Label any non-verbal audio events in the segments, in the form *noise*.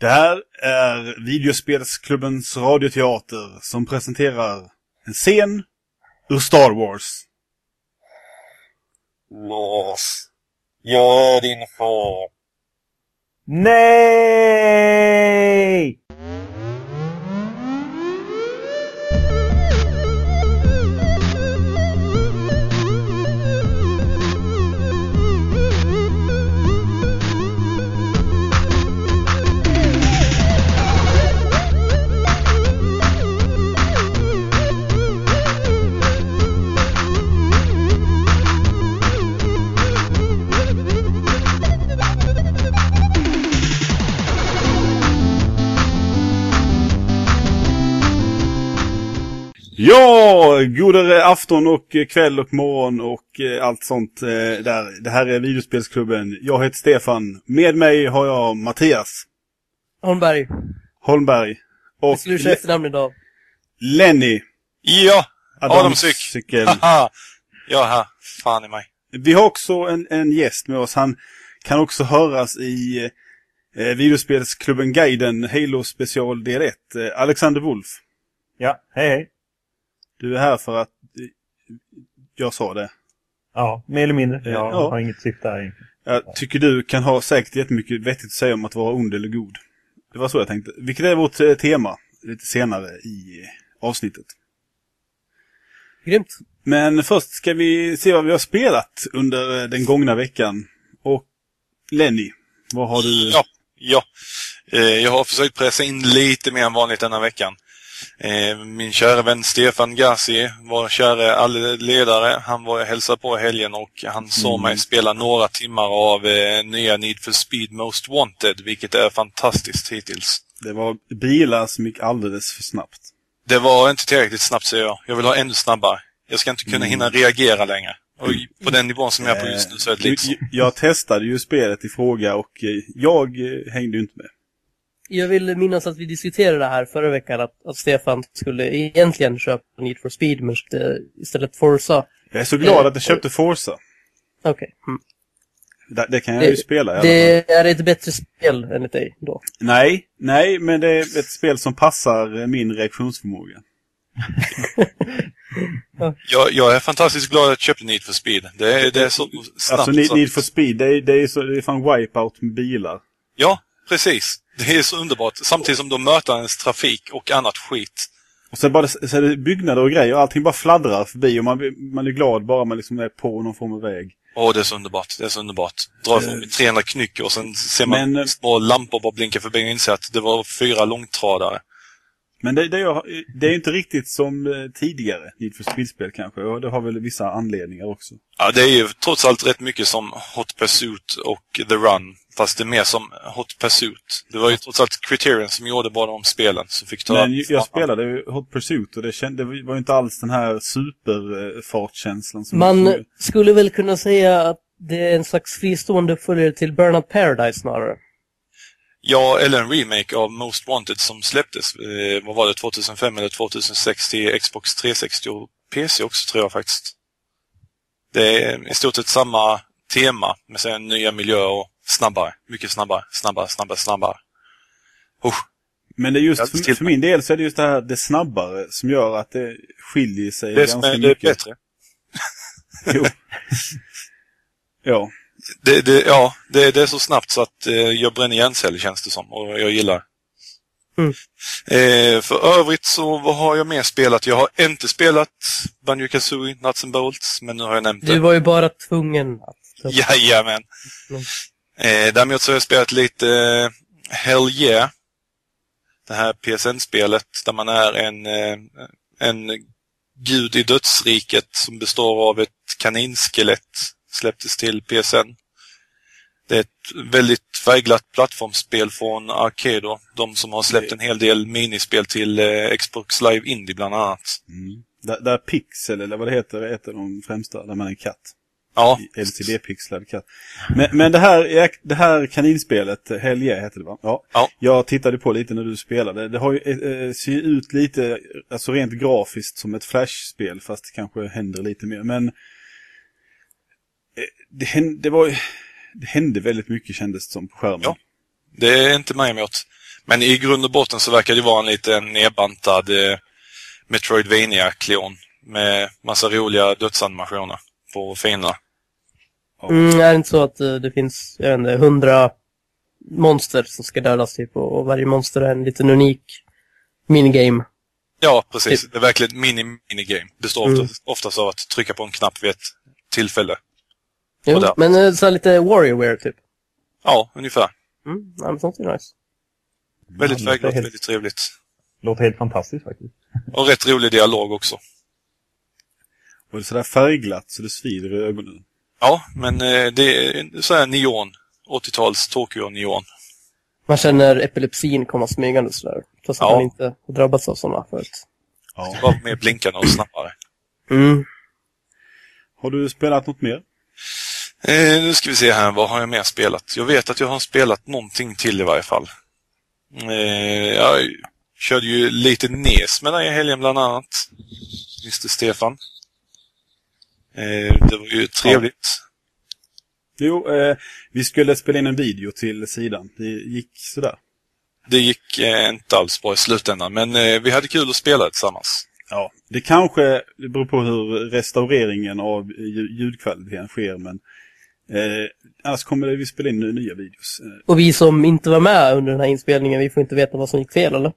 Det här är Videospelsklubbens radioteater som presenterar en scen ur Star Wars. Lars, jag är din far. Nej! Ja, godare afton och kväll och morgon och eh, allt sånt eh, där. Det här är Videospelsklubben. Jag heter Stefan. Med mig har jag Mattias Holmberg. Holmberg och Jag skulle köra efternamn idag. Lenny Ja, är *laughs* här. Fan i mig. Vi har också en, en gäst med oss. Han kan också höras i eh, Videospelsklubben Guiden Halo Special del 1. Eh, Alexander Wolf. Ja, hej hej. Du är här för att eh, jag sa det. Ja, mer eller mindre. Jag Ja. har inget syfte här egentligen. Jag tycker du kan ha säkert jättemycket vettigt att säga om att vara ond eller god. Det var så jag tänkte. Vilket är vårt eh, tema lite senare i eh, avsnittet. Grymt. Men först ska vi se vad vi har spelat under den gångna veckan. Och Lenny, vad har du? Ja, ja. Jag har försökt pressa in lite mer än vanligt denna veckan. Eh, Min kära vän Stefan Gassi, vår kära ledare, han var och hälsade på i helgen och han såg Mm. mig spela några timmar av eh, nya Need for Speed Most Wanted, vilket är fantastiskt hittills. Det var bilar som gick alldeles för snabbt. Det var inte tillräckligt snabbt säger jag. Jag vill ha ännu snabbare. Jag ska inte kunna Mm. hinna reagera längre. Och på den nivån som jag är på just nu så är det lite så. Eh, Jag testade ju spelet i fråga och eh, jag eh, hängde ju inte med. Jag vill minnas att vi diskuterade det här förra veckan, att, att Stefan skulle egentligen köpa Need for Speed, men köpte istället Forza. Jag är så glad Eh, att jag köpte Forza. Okej. Mm. Det, det kan jag ju spela i alla fall. Det är ett bättre spel enligt dig då. Nej, nej, men det är ett spel som passar eh, min reaktionsförmåga. *laughs* Jag, jag är fantastiskt glad att jag köpte Need for Speed. Det är, det är så snabbt. Alltså Need, så- Need for Speed, det är, det är, så, det är fan wipeout med bilar. Ja, precis. Det är så underbart. Samtidigt som de möter ens trafik och annat skit. Och sen bara så är det byggnader och grejer allting bara fladdrar förbi och man, man är glad bara man liksom är på någon form av väg. Åh, det är så underbart. Det är så underbart. Drar ifrån med 300 knyck och sen ser man Eh. Men, eh, små lampor bara blinka förbi och inser att det var fyra långtradare. Men det, det, är, det är inte riktigt som eh, tidigare Need for Speed-spel kanske. Och det har väl vissa anledningar också. Ja, det är ju trots allt rätt mycket som Hot Pursuit och The Run. Fast det är mer som Hot Pursuit. Det var ju trots allt Criterion som gjorde båda de spelen. Som fick ta... Men jag spelade ju Hot Pursuit och det, kände, det var ju inte alls den här superfartkänslan som... Man skulle väl kunna säga att det är en slags fristående uppföljare till Burnout Paradise snarare. Ja, eller en remake av Most Wanted som släpptes, eh, vad var det, 2005 eller 2006 till Xbox 360 och PC också tror jag faktiskt. Det är i stort sett samma tema med sen nya miljöer och snabbare. Mycket snabbare, snabbare, snabbare, snabbare. Oh, Men det är just, för, för min del så är det just det här det snabbare som gör att det skiljer sig det ganska är det mycket. bättre. *laughs* Jo. ja. Det, det, ja, det, det är så snabbt så att eh, jag bränner hjärnceller känns det som och jag gillar. Mm. Eh, för övrigt så vad har jag mer spelat? Jag har inte spelat Banjo Kazooie, Nuts and Bolts, men nu har jag nämnt det. Du var ju bara tvungen att... *laughs* Jajamän. Mm. Eh, däremot så har jag spelat lite eh, Hell Yeah. Det här PSN-spelet där man är en, eh, en gud i dödsriket som består av ett kaninskelett. Släpptes till PSN. Det är ett väldigt färgglatt plattformsspel från Arcado. De som har släppt en hel del minispel till eh, Xbox Live Indie bland annat. Mm. Där, där Pixel, eller vad det heter, är ett av de främsta, där man är en katt. Ja, LCD-pixlad katt. Men, men det här, det här kaninspelet, Hell yeah heter det va? Ja. Ja. Jag tittade på lite när du spelade. Det har ju, eh, ser ju ut lite, alltså rent grafiskt som ett flashspel fast det kanske händer lite mer. Men eh, det, hände, det var det hände väldigt mycket kändes det som på skärmen. Ja. Det är inte mig emot. Men i grund och botten så verkar det vara en lite nedbantad eh, Metroidvania-klon med massa roliga dödsanimationer på fienderna. Mm, är det inte så att eh, det finns, jag vet inte, hundra monster som ska dödas typ och, varje monster är en liten unik minigame? Ja, precis. Det är verkligen ett mini-minigame. Består Mm. ofta, oftast av att trycka på en knapp vid ett tillfälle. Jo, men eh, så här lite Warriorware typ. Ja, ungefär. Mm, ja, men sånt är nice. Väldigt Ja, det färgglatt, helt- väldigt trevligt. Låter helt fantastiskt faktiskt. Och rätt rolig dialog också. Och det är sådär färgglatt så det svider i ögonen. Ja, men eh, det är så här neon. 80-tals Tokyo-neon. Man känner epilepsin komma smygande sådär. Trots att Ja. man inte har drabbats av sådana förut. Ja. Bara mer blinkande och snabbare. Mm. Har du spelat något mer? Eh, nu ska vi se här, vad har jag mer spelat? Jag vet att jag har spelat någonting till i varje fall. Eh, jag körde ju lite NES med dig i helgen bland annat. Mr Stefan. Eh, det var ju trevligt. Jo, eh, vi skulle spela in en video till sidan. Det gick sådär. Det gick eh, inte alls bra i slutändan, men eh, vi hade kul att spela tillsammans. Ja, det kanske det beror på hur restaureringen av lju- ljudkvaliteten sker, men eh, annars kommer vi spela in nya videos. Och vi som inte var med under den här inspelningen, vi får inte veta vad som gick fel eller?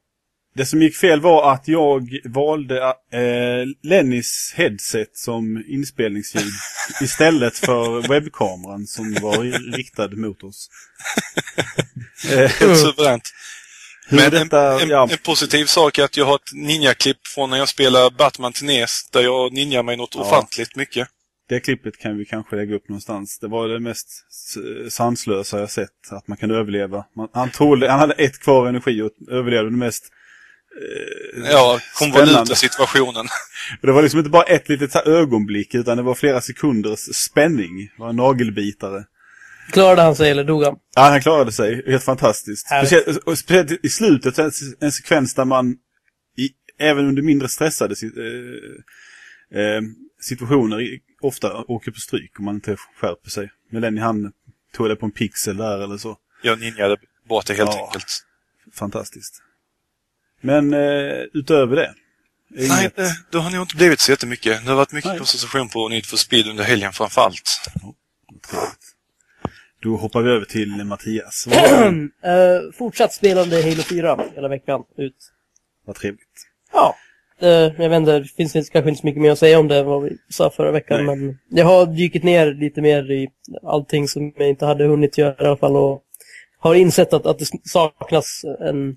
Det som gick fel var att jag valde eh, Lennys headset som inspelningsljud *laughs* istället för webbkameran som var riktad mot oss. Eh, Helt suveränt. hur Men detta, en, en, ja, en positiv sak är att jag har ett ninja-klipp från när jag spelar Batman till NES, där jag ninjar mig något Ja. ofantligt mycket. det klippet kan vi kanske lägga upp någonstans. Det var det mest sanslösa jag sett, att man kan överleva. Man, han, tål, han hade ett kvar energi och överlevde det mest eh, Ja, konvoluta spännande. situationen. *laughs* Och det var liksom inte bara ett litet ögonblick, utan det var flera sekunders spänning. Det var en nagelbitare. Klarade han sig eller dog han? Ja, han klarade sig. Helt fantastiskt. Speciellt, och speciellt i slutet, en, en sekvens där man, i, även under mindre stressade eh, eh, situationer, i, ofta åker på stryk om man inte skärper sig. Men Lenny han tog det på en pixel där eller så. Jag ninjade bort det helt Ja. enkelt. Fantastiskt. Men eh, utöver det. Nej, inget- det, det har nog inte blivit så jättemycket. Det har varit mycket Nej. koncentration på Need for Speed under helgen framför allt. Då hoppar vi över till Mattias. *clears throat* Eh, fortsatt spelande Halo 4 hela veckan ut. vad trevligt. Ja. Eh, jag vet inte, det finns inte- kanske inte så mycket mer att säga om det än vad vi sa förra veckan. Nej. Men jag har dykit ner lite mer i allting som jag inte hade hunnit göra i alla fall. Och har insett att, att det saknas en,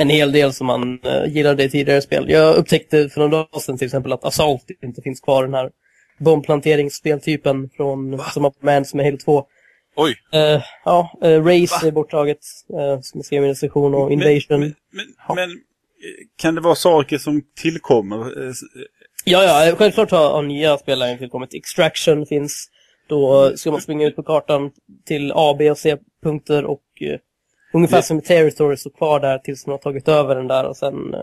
en hel del som man uh, gillade i tidigare spel. Jag upptäckte för några dagar sedan till exempel att Assault inte finns kvar. Den här bombplanteringsspeltypen från, som har med som är Halo 2. Oj, Eh, ja, uh, Race är borttaget. Uh, som jag skrev i min recension och Invasion. Men, men, men, men eh, kan det vara saker som tillkommer? Eh, Ja, ja, självklart har, har nya spelare tillkommit. Extraction finns. Då ska man springa ut på kartan till A, B och C-punkter och eh, ungefär Det- som Territory så kvar där tills man har tagit över den där och sen eh,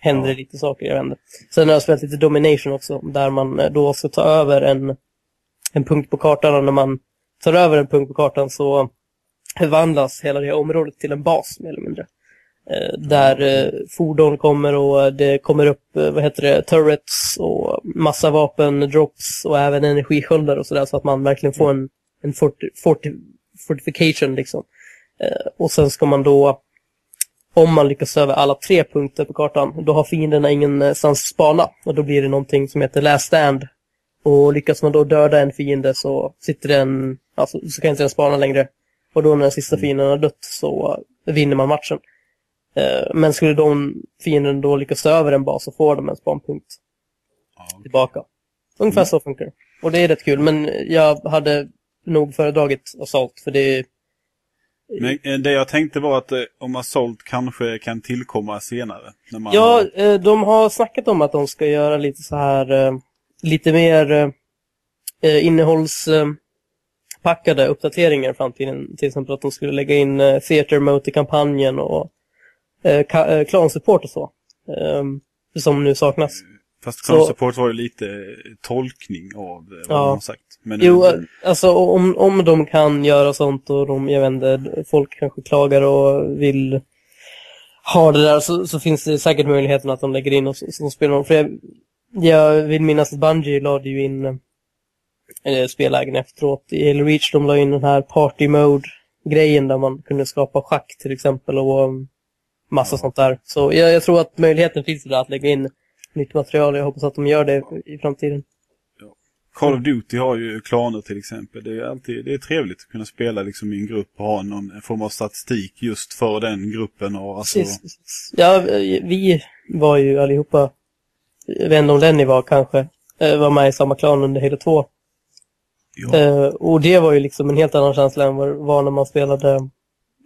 händer Ja. det lite saker, jag vet inte. Sen har jag spelat lite Domination också, där man eh, då ska ta över en, en punkt på kartan och när man tar över en punkt på kartan så förvandlas hela det här området till en bas mer eller mindre. Eh, där eh, fordon kommer och det kommer upp, eh, vad heter det, turrets och massa vapen, drops och även energisköldar och sådär så att man verkligen får en, en forti, forti, fortification liksom. Eh, och sen ska man då, om man lyckas över alla tre punkter på kartan, då har fienderna ingenstans att spana och då blir det någonting som heter last stand. Och lyckas man då döda en fiende så sitter den, alltså så kan inte den spana längre. Och då när den sista fienden har dött så eh, vinner man matchen. Eh, Men skulle de fienden då lyckas över en bas så får de en spanpunkt tillbaka. Ungefär så funkar det. Och det är rätt kul, men jag hade nog föredragit Assault för det är... Men eh, det jag tänkte var att eh, om Assault kanske kan tillkomma senare. När man Ja, har- eh, de har snackat om att de ska göra lite så här, lite mer eh, eh, innehållspackade uppdateringar i framtiden. Till exempel att de skulle lägga in theater mode i kampanjen och klansupport och så. Som nu saknas. Fast Clown Support var ju lite tolkning av eh, vad Ja. de har sagt. Men Jo, eh, eh, alltså om, om de kan göra sånt och de, jag inte, folk kanske klagar och vill har det där så, så finns det säkert möjligheten att de lägger in och som spelar. För jag, jag vill minnas att Bungie lade ju in eh, spellägen efteråt. I Halo Reach de la in den här party mode-grejen där man kunde skapa schack till exempel och massa sånt där. Så jag, jag tror att möjligheten finns där att lägga in nytt material. Jag hoppas att de gör det i framtiden. Call of Duty har ju klaner till exempel. Det är alltid det är trevligt att kunna spela liksom i en grupp och ha någon form av statistik just för den gruppen. Och alltså, Precis. Ja, vi var ju allihopa, jag vet inte om Lenny var kanske, eh, var med i samma klan under Halo 2. ja, Eh, och det var ju liksom en helt annan känsla än vad var när man spelade,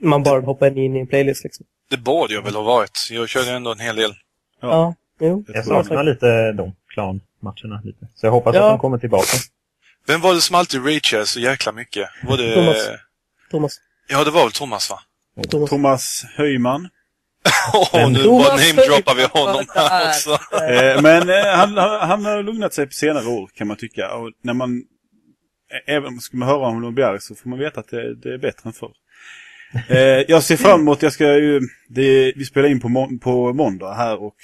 man bara hoppade in i en playlist liksom. Det borde jag väl ha varit. Jag körde ändå en hel del. Ja. Ja, jo. Jag saknar lite de klanmatcherna lite. Så jag hoppas Ja. att de kommer tillbaka. Vem var det som alltid reachade så jäkla mycket? Var det... Thomas. Thomas. Ja, det var väl Thomas va? Thomas. Thomas Höjman. *laughs* Åh, nu Thomas bara namedroppar vi honom här *laughs* också. Eh, men eh, han, han han har lugnat sig på senare år kan man tycka. Och när man, även om man skulle höra bli arg så får man veta att det, det är bättre än förr. Eh, jag ser fram emot, jag ska ju, det, vi spelar in på, må, på måndag här och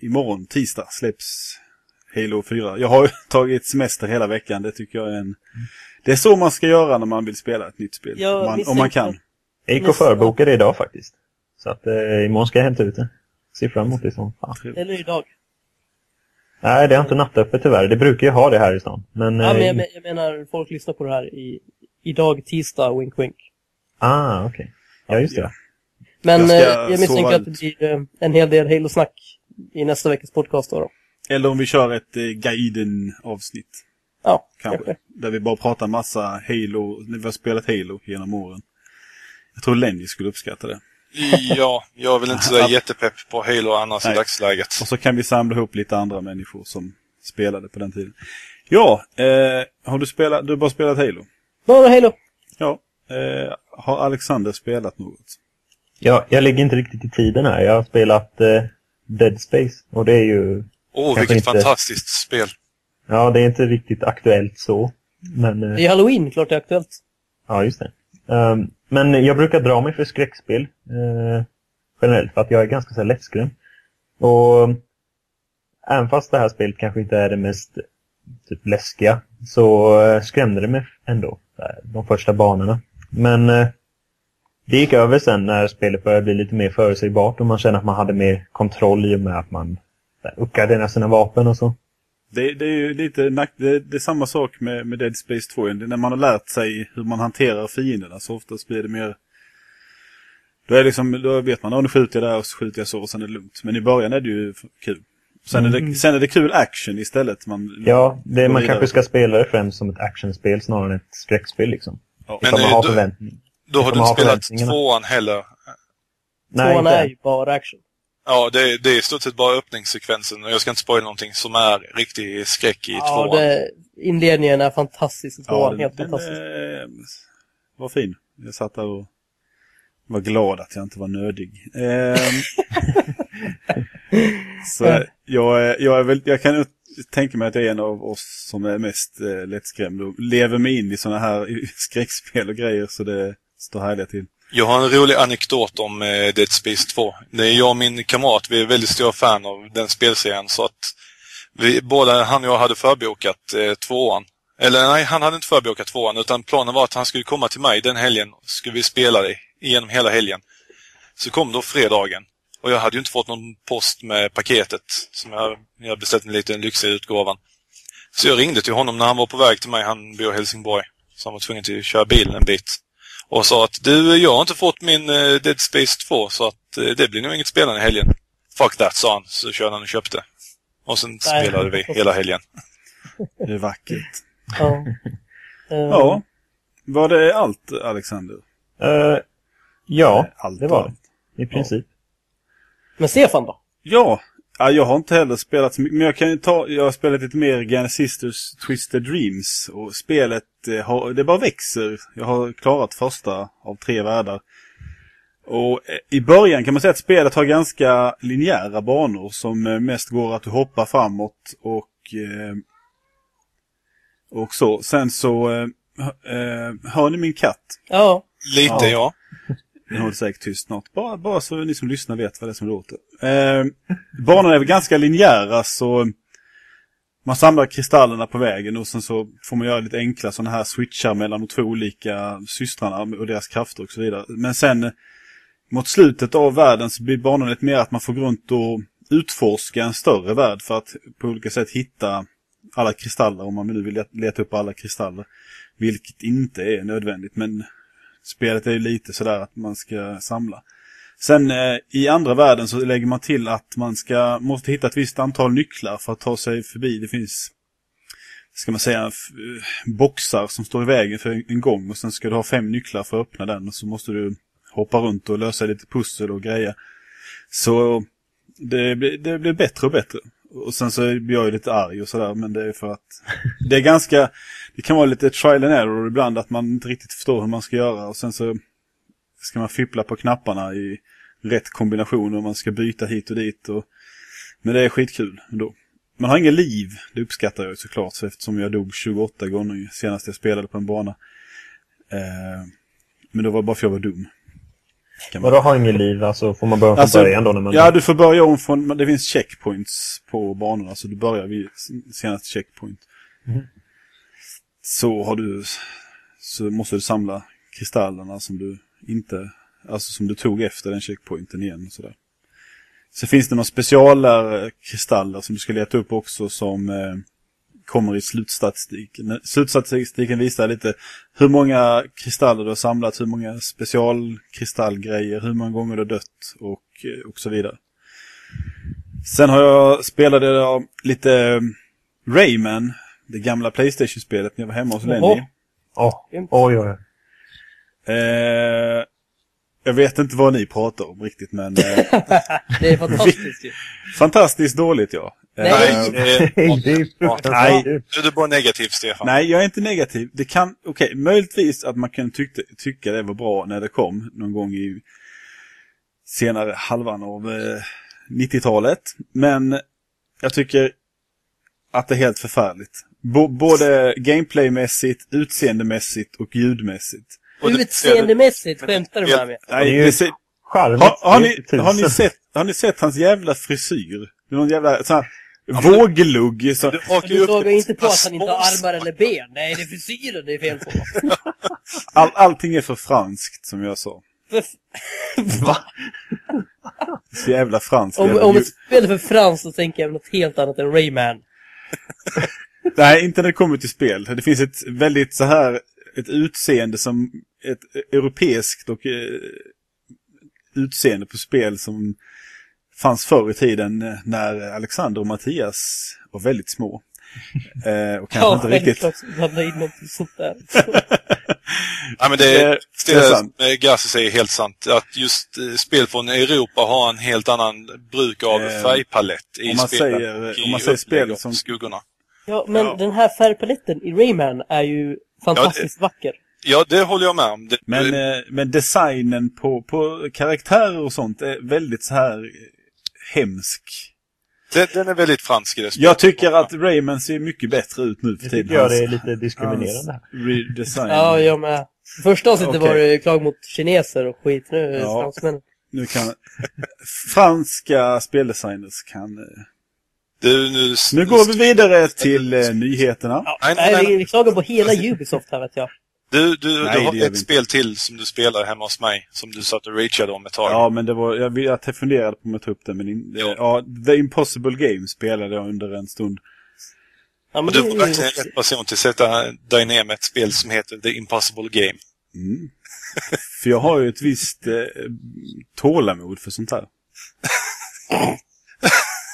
imorgon, tisdag, släpps Halo 4. Jag har ju *laughs* tagit semester hela veckan, det tycker jag är en... Det är så man ska göra när man vill spela ett nytt spel. Jag om, man, om man kan. Jag gick och förbokade idag faktiskt. Så att eh, imorgon ska jag hämta ut det. Ser fram emot det som fan. Eller idag. Nej, det har inte nattöppet tyvärr. Det brukar ju ha det här i stan. Men... Ja, men eh, jag, men- jag menar, folk lyssnar på det här i, idag, tisdag, wink wink. Ah, okej. Ja, just det. Ja. Men Jag ska jag, misstänker att det blir eh, en hel del Halo-snack i nästa veckas podcast då. då. Eller om vi kör ett eh, Gaiden-avsnitt. Ja, Kanske. kanske. Där vi bara pratar massa Halo, när vi har spelat Halo genom åren. Jag tror Lenny skulle uppskatta det. Ja, jag väl inte så *laughs* jättepepp på Halo annars Nej. i dagsläget. Och så kan vi samla ihop lite andra människor som spelade på den tiden. Ja, eh, har du spelat, du har bara spelat Halo? Bara Halo. Ja. Eh, har Alexander spelat något? Ja, jag ligger inte riktigt i tiden här. Jag har spelat eh, Dead Space. Och det är ju... Åh, Kanske vilket inte. fantastiskt spel. Ja, det är inte riktigt aktuellt så. Men... Eh, Det är Halloween, klart det är aktuellt. Ja, just det. Ehm, men jag brukar dra mig för skräckspel eh, generellt för att jag är ganska så här lättskrämd. Och även fast det här spelet kanske inte är det mest typ läskiga så eh, skrämde det mig ändå de första banorna. Men eh, det gick över sen när spelet började bli lite mer förutsägbart och man kände att man hade mer kontroll i och med att man här, uppgraderade sina vapen och så. Det, det är ju lite det, det är samma sak med, med Dead Space 2. Det är När man har lärt sig hur man hanterar fienderna så oftast blir det mer... Då, är liksom, då vet man, att nu skjuter jag där och så skjuter jag så och sen är det lugnt. Men i början är det ju kul. Sen, är, det, sen är det kul action istället. Man, Ja, det, man kanske ska spela det främst som ett actionspel snarare än ett skräckspel liksom. Ja. Men, man eh, har då- förväntning. Då har du inte spelat tvåan heller. Nej, Tvåan inte är ju bara action. Ja, det, det är i stort sett bara öppningssekvensen jag ska inte spoila någonting som är riktig skräck i Ja, tvåan. det, inledningen är fantastisk i Ja, tvåan. den, helt den fantastisk. eh, var fin. Jag satt där och var glad att jag inte var nödig. Ehm, *laughs* så jag, är- jag, är väl, jag kan tänker mig att jag är en av oss som är mest eh, lättskrämd och lever mig in i sådana här *laughs* skräckspel och grejer så det står härliga till. Jag har en rolig anekdot om eh, Dead Space 2. Det är jag och min kamrat, vi är väldigt stora fan av den spelserien så att vi, båda han och jag hade förbokat eh, tvåan. Eller nej, han hade inte förbokat tvåan utan planen var att han skulle komma till mig den helgen och skulle vi spela det igenom hela helgen. Så kom då fredagen och jag hade ju inte fått någon post med paketet som jag, jag beställt en liten lyxig utgåvan. Så jag ringde till honom när han var på väg till mig, han bor i Helsingborg. Så han var tvungen till att köra bilen en bit. Och sa att du, jag har inte fått min eh, Dead Space 2 så att eh, det blir nog inget spelande i helgen. Fuck that, sa han. Så körde han och köpte. Och sen Nej. spelade vi hela helgen. *laughs* Det är vackert. Ja. *laughs* Eh, Ja. Var det allt, Alexander? Eh, ja, allt det var allt. det. I princip. Men Stefan då? Ja, ja, jag har inte heller spelat så mycket, men jag kan ju ta, jag har spelat lite mer Granny Sisters Twisted Dreams och spelet, eh, har, det bara växer. Jag har klarat första av tre världar. Och eh, i början kan man säga att spelet har ganska linjära banor som eh, mest går att du hoppar framåt och och så. Sen så, hör ni min katt? Ja. Lite, ja. Den håller säkert tyst snart. Bara, bara så ni som lyssnar vet vad det är som låter. Eh, banorna är väl ganska linjära så alltså, man samlar kristallerna på vägen och sen så får man göra lite enkla sådana här switchar mellan de två olika systrarna och deras krafter och så vidare. Men sen mot slutet av världen så blir banan lite mer att man får gå runt och utforska en större värld för att på olika sätt hitta alla kristaller om man nu vill leta upp alla kristaller. Vilket inte är nödvändigt men spelet är ju lite sådär att man ska samla. Sen eh, i andra världen så lägger man till att man ska, måste hitta ett visst antal nycklar för att ta sig förbi. Det finns, ska man säga, eh, boxar som står i vägen för en gång och sen ska du ha fem nycklar för att öppna den och så måste du hoppa runt och lösa lite pussel och grejer. Så det, det blir bättre och bättre. Och sen så blir jag ju lite arg och sådär men det är för att det är ganska, det kan vara lite trial and error ibland att man inte riktigt förstår hur man ska göra och sen så ska man fippla på knapparna i rätt kombination och man ska byta hit och dit. Och... Men det är skitkul ändå. Man har inget liv, det uppskattar jag ju såklart så eftersom jag dog 28 gånger senast jag spelade på en bana. Eh, men det var bara för att jag var dum. Kan man- Vadå har ingen liv? Alltså får man börja från Alltså, början då? När man... Ja, du får börja om från, det finns checkpoints på banorna så du börjar vid senaste checkpoint. Mhm. Så har du, så måste du samla kristallerna som du inte, alltså som du tog efter den checkpointen igen och sådär. Så finns det några specialare kristaller som du ska leta upp också som eh, kommer i slutstatistiken. Slutstatistiken visar lite hur många kristaller du har samlat, hur många specialkristallgrejer, hur många gånger du har dött och, eh, och så vidare. Sen har jag spelat lite eh, Rayman, det gamla Playstation-spelet när jag var hemma hos Lenny. Grymt. oj, oj. Eh, jag vet inte vad ni pratar om riktigt men *laughs* Det är fantastiskt ju. *laughs* fantastiskt dåligt ja. Nej. Nej, det är fruktansvärt nej. Nu är du bara negativ, Stefan. Nej, jag är inte negativ. Det kan, okej, möjligtvis att man kan tycka, tycka det var bra när det kom någon gång i senare halvan av eh, 90-talet. Men jag tycker att det är helt förfärligt. Bo, både gameplaymässigt, utseendemässigt och ljudmässigt. Utseendemässigt skämtar du med mig. är Nej, det ser, Charmigt. har, har, ni, har, ni sett, har ni sett hans jävla frisyr? Det är någon jävla sån här våglugg. Så, Du Du såg inte på att han inte har armar eller ben. Nej, det är frisyren det är fel på. *laughs* all, allting är för franskt som jag sa. För- *laughs* Va? Så jävla franskt. Om, jävla om ett spel är för franskt så tänker jag på något helt annat än Rayman. *laughs* Nej, inte när det kommer till spel. Det finns ett väldigt så här, ett utseende som, ett europeiskt och eh, utseende på spel som fanns förr i tiden eh, när Alexander och Mattias var väldigt små. Eh, och kanske inte riktigt... så blanda in något sånt där. *laughs* Nej, men det Eh, är, det är det sant. är Gassi säger helt sant. Att just eh, spel från Europa har en helt annan bruk av Eh, färgpalett i om man spelet. säger- om man säger spel som- skuggorna. Ja, men Ja. den här färgpaletten i Rayman är ju fantastiskt vacker. Ja, det håller jag med om. Det, Men, eh, men designen på, på karaktärer och sånt är väldigt så här eh, hemsk. det, den är väldigt fransk i det. Jag tycker att Rayman ser mycket bättre ut nu för tiden. tycker jag det är lite diskriminerande. redesign. Ja, jag med. Första avsnittet Okej. var det klag mot kineser och skit. Nu är Ja. fransmännen. Nu kan franska speldesigners kan... eh, Du, nu, Nu går vi vidare till eh, nyheterna. Ja, Nej, nej, nej, vi klagar på hela Ubisoft här vet jag. Du, du, Nej, du har ett inte. spel till som du spelar hemma hos mig. Som du satt och rageade om ett tag. Ja, men det var, jag, jag funderade på om jag tog upp det, men in, Ja. ja. The Impossible Game spelade jag under en stund. Ja, men du var verkligen rätt person till att sätta dig ner med ett spel som heter The Impossible Game. Mm. för jag har ju ett visst eh, tålamod för sånt här. *laughs*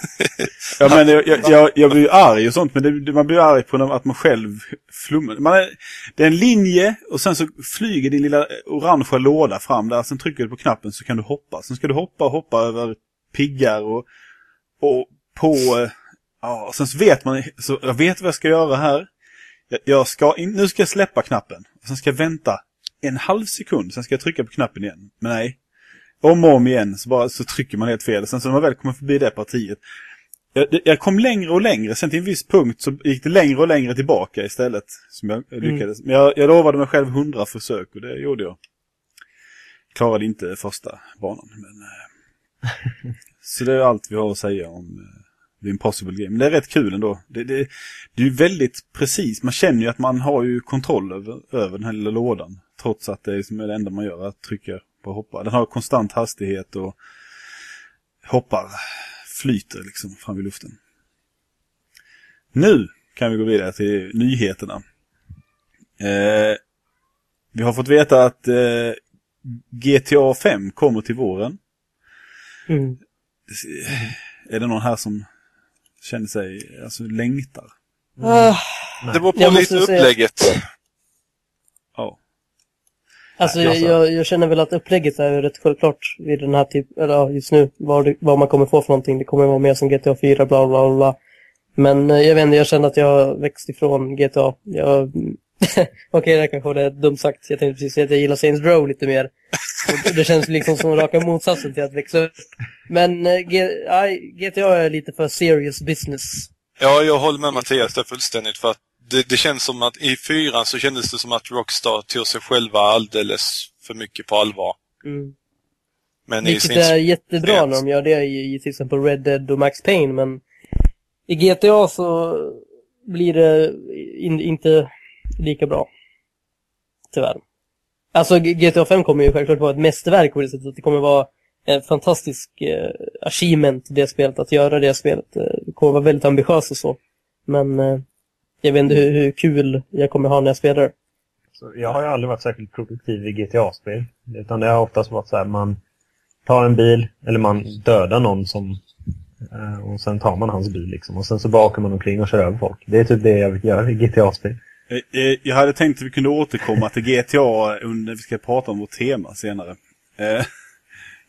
*laughs* Ja, men jag, jag, jag, jag blir ju arg och sånt, men det, man blir arg på att man själv flummar. Man är, det är en linje och sen så flyger din lilla orangea låda fram där. Sen trycker du på knappen så kan du hoppa. Sen ska du hoppa och hoppa över piggar och, och på... Ja, sen så vet man, så jag vet vad jag ska göra här. Jag, jag ska in, nu ska jag släppa knappen. Sen ska jag vänta en halv sekund, sen ska jag trycka på knappen igen. Men nej. Om och om igen så, bara, så trycker man helt fel. Sen så när man väl kommer förbi det partiet. Jag, jag kom längre och längre, sen till en viss punkt så gick det längre och längre tillbaka istället. Som jag lyckades. Men jag, jag lovade mig själv hundra försök och det gjorde jag. klarade inte första banan. Men, eh, *laughs* så det är allt vi har att säga om eh, The Impossible Game. Men det är rätt kul ändå. Det, det, det är ju väldigt precis. Man känner ju att man har ju kontroll över, över den här lilla lådan. Trots att det är liksom det enda man gör, att trycka på hoppa. Den har konstant hastighet och hoppar, flyter liksom fram i luften. Nu kan vi gå vidare till nyheterna. Eh, vi har fått veta att eh, GTA 5 kommer till våren. Mm. Är det någon här som känner sig, alltså längtar? Ah, Det beror på Jag lite säga- upplägget. Ja. Alltså, jag, alltså- jag, jag känner väl att upplägget är rätt självklart vid den här typ, eller just nu, vad, det, vad man kommer få för någonting. Det kommer vara mer som GTA 4, bla bla bla, bla. Men eh, jag vet inte, jag känner att jag växt ifrån GTA. Jag... *laughs* Okej, det kanske var det dumt sagt. Jag tänkte precis säga att jag gillar Saints Row lite mer. Och det känns liksom som raka motsatsen till att växa upp. Men eh, GTA är lite för serious business. Ja, jag håller med Mattias där fullständigt för att det, det känns som att i fyran så kändes det som att Rockstar tog sig själva alldeles för mycket på allvar. Mm. Men i Vilket sin... är jättebra när de gör det i, i till exempel Red Dead och Max Payne, men i GTA så blir det in, inte lika bra. Tyvärr. Alltså GTA 5 kommer ju självklart vara ett mästerverk på det sättet att det kommer vara en fantastisk eh, achievement i det spelet, att göra det spelet. Eh, Det kommer vara väldigt ambitiöst och så. Men eh, jag vet inte hur, hur kul jag kommer ha när jag spelar. Så jag har ju aldrig varit särskilt produktiv i GTA-spel. Utan det har oftast varit så här man tar en bil eller man dödar någon som eh, och sen tar man hans bil liksom. Och sen så bakar man omkring och kör över folk. Det är typ det jag vill göra i GTA-spel. Eh, eh, Jag hade tänkt att vi kunde återkomma till GTA under, vi ska prata om vårt tema senare. *laughs*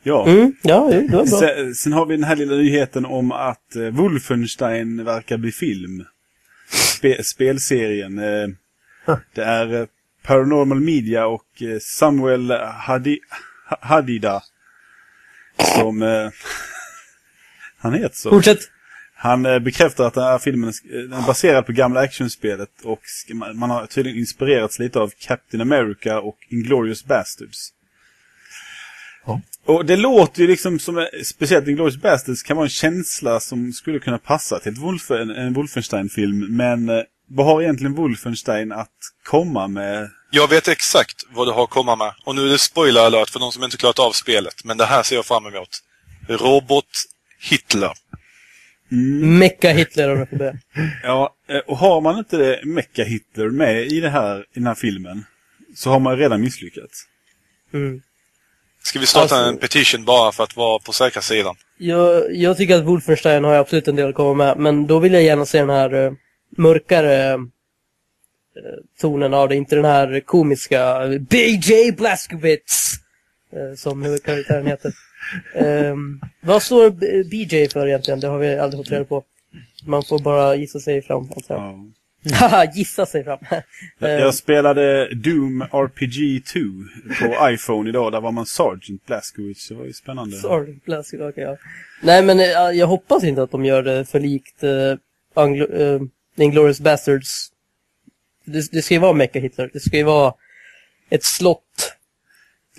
Ja. Mm, ja, det var bra. Sen, sen har vi den här lilla nyheten om att Wolfenstein verkar bli film. Spe, spelserien. Eh, det är eh, Paranormal Media och eh, Samuel Hadi, Ha- Hadida. Som... *laughs* Han heter så. Fortsätt. Han bekräftar att den här filmen är baserad på gamla actionspelet och man har tydligen inspirerats lite av Captain America och Inglourious Basterds. Och det låter ju liksom som, eh, speciellt Inglourious Basterds kan vara en känsla som skulle kunna passa till ett Wolf, en, en Wolfenstein-film. Men eh, vad har egentligen Wolfenstein att komma med? Jag vet exakt vad du har att komma med. Och nu är det spoiler alert för de som inte klarat av spelet. Men det här ser jag fram emot. Robot Hitler. Mecka Hitler om jag får be. *laughs* Ja, eh, och har man inte det Mecha Hitler med i, det här, i den här filmen så har man redan misslyckats. Mm. Ska vi starta Alltså- en petition bara för att vara på säkra sidan? Jag, jag tycker att Wolfenstein har absolut en del att komma med, men då vill jag gärna se den här eh, mörkare eh, tonen av det, inte den här komiska BJ Blazkowicz, eh, som huvudkaraktären heter. *laughs* Ehm, vad står BJ för egentligen? Det har vi aldrig fått reda på. Man får bara gissa sig fram, alltså. Ja. Haha, *laughs* gissa sig fram. Jag, jag spelade Doom RPG 2 på *laughs* iPhone idag. Där var man Sergeant Blazkowicz. Det var ju spännande. Sorry, Blazkowicz, okej, ja. Nej, men eh, jag hoppas inte att de gör det för likt uh, Anglo- uh, Inglourious Bastards. Det, det ska ju vara Mecha Hitler. Det ska ju vara ett slott.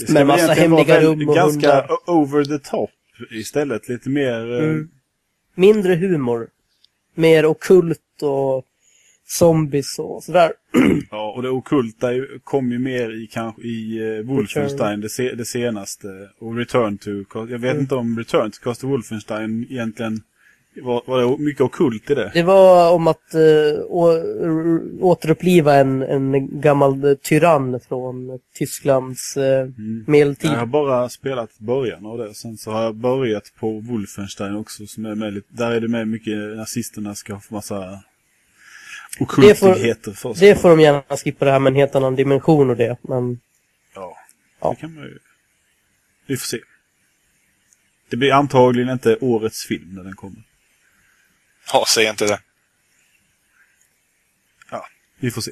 Med massa hemliga rum och Ganska hundar. over the top istället. Lite mer... eh, Mm. Mindre humor. Mer okult och zombies och sådär. *clears throat* Ja, och det okulta kom ju mer i kanske i uh, Wolfenstein det, se, det senaste. Och Return to... Jag vet Mm. inte om Return to Cost of Wolfenstein egentligen var, var det mycket okult i det. Det var om att uh, å, återuppliva en, en gammal eh, tyrann från Tysklands uh, medeltid. Jag har bara spelat början av det. Sen så har jag börjat på Wolfenstein också. Som är med där är det med mycket nazisterna ska få massa okultigheter för sig. Det får de gärna skippa det här med en helt annan dimension och det. Men Ja, Ja. det kan man ju... Vi får se. Det blir antagligen inte årets film när den kommer. Ja, säg inte det. Ja, vi får se.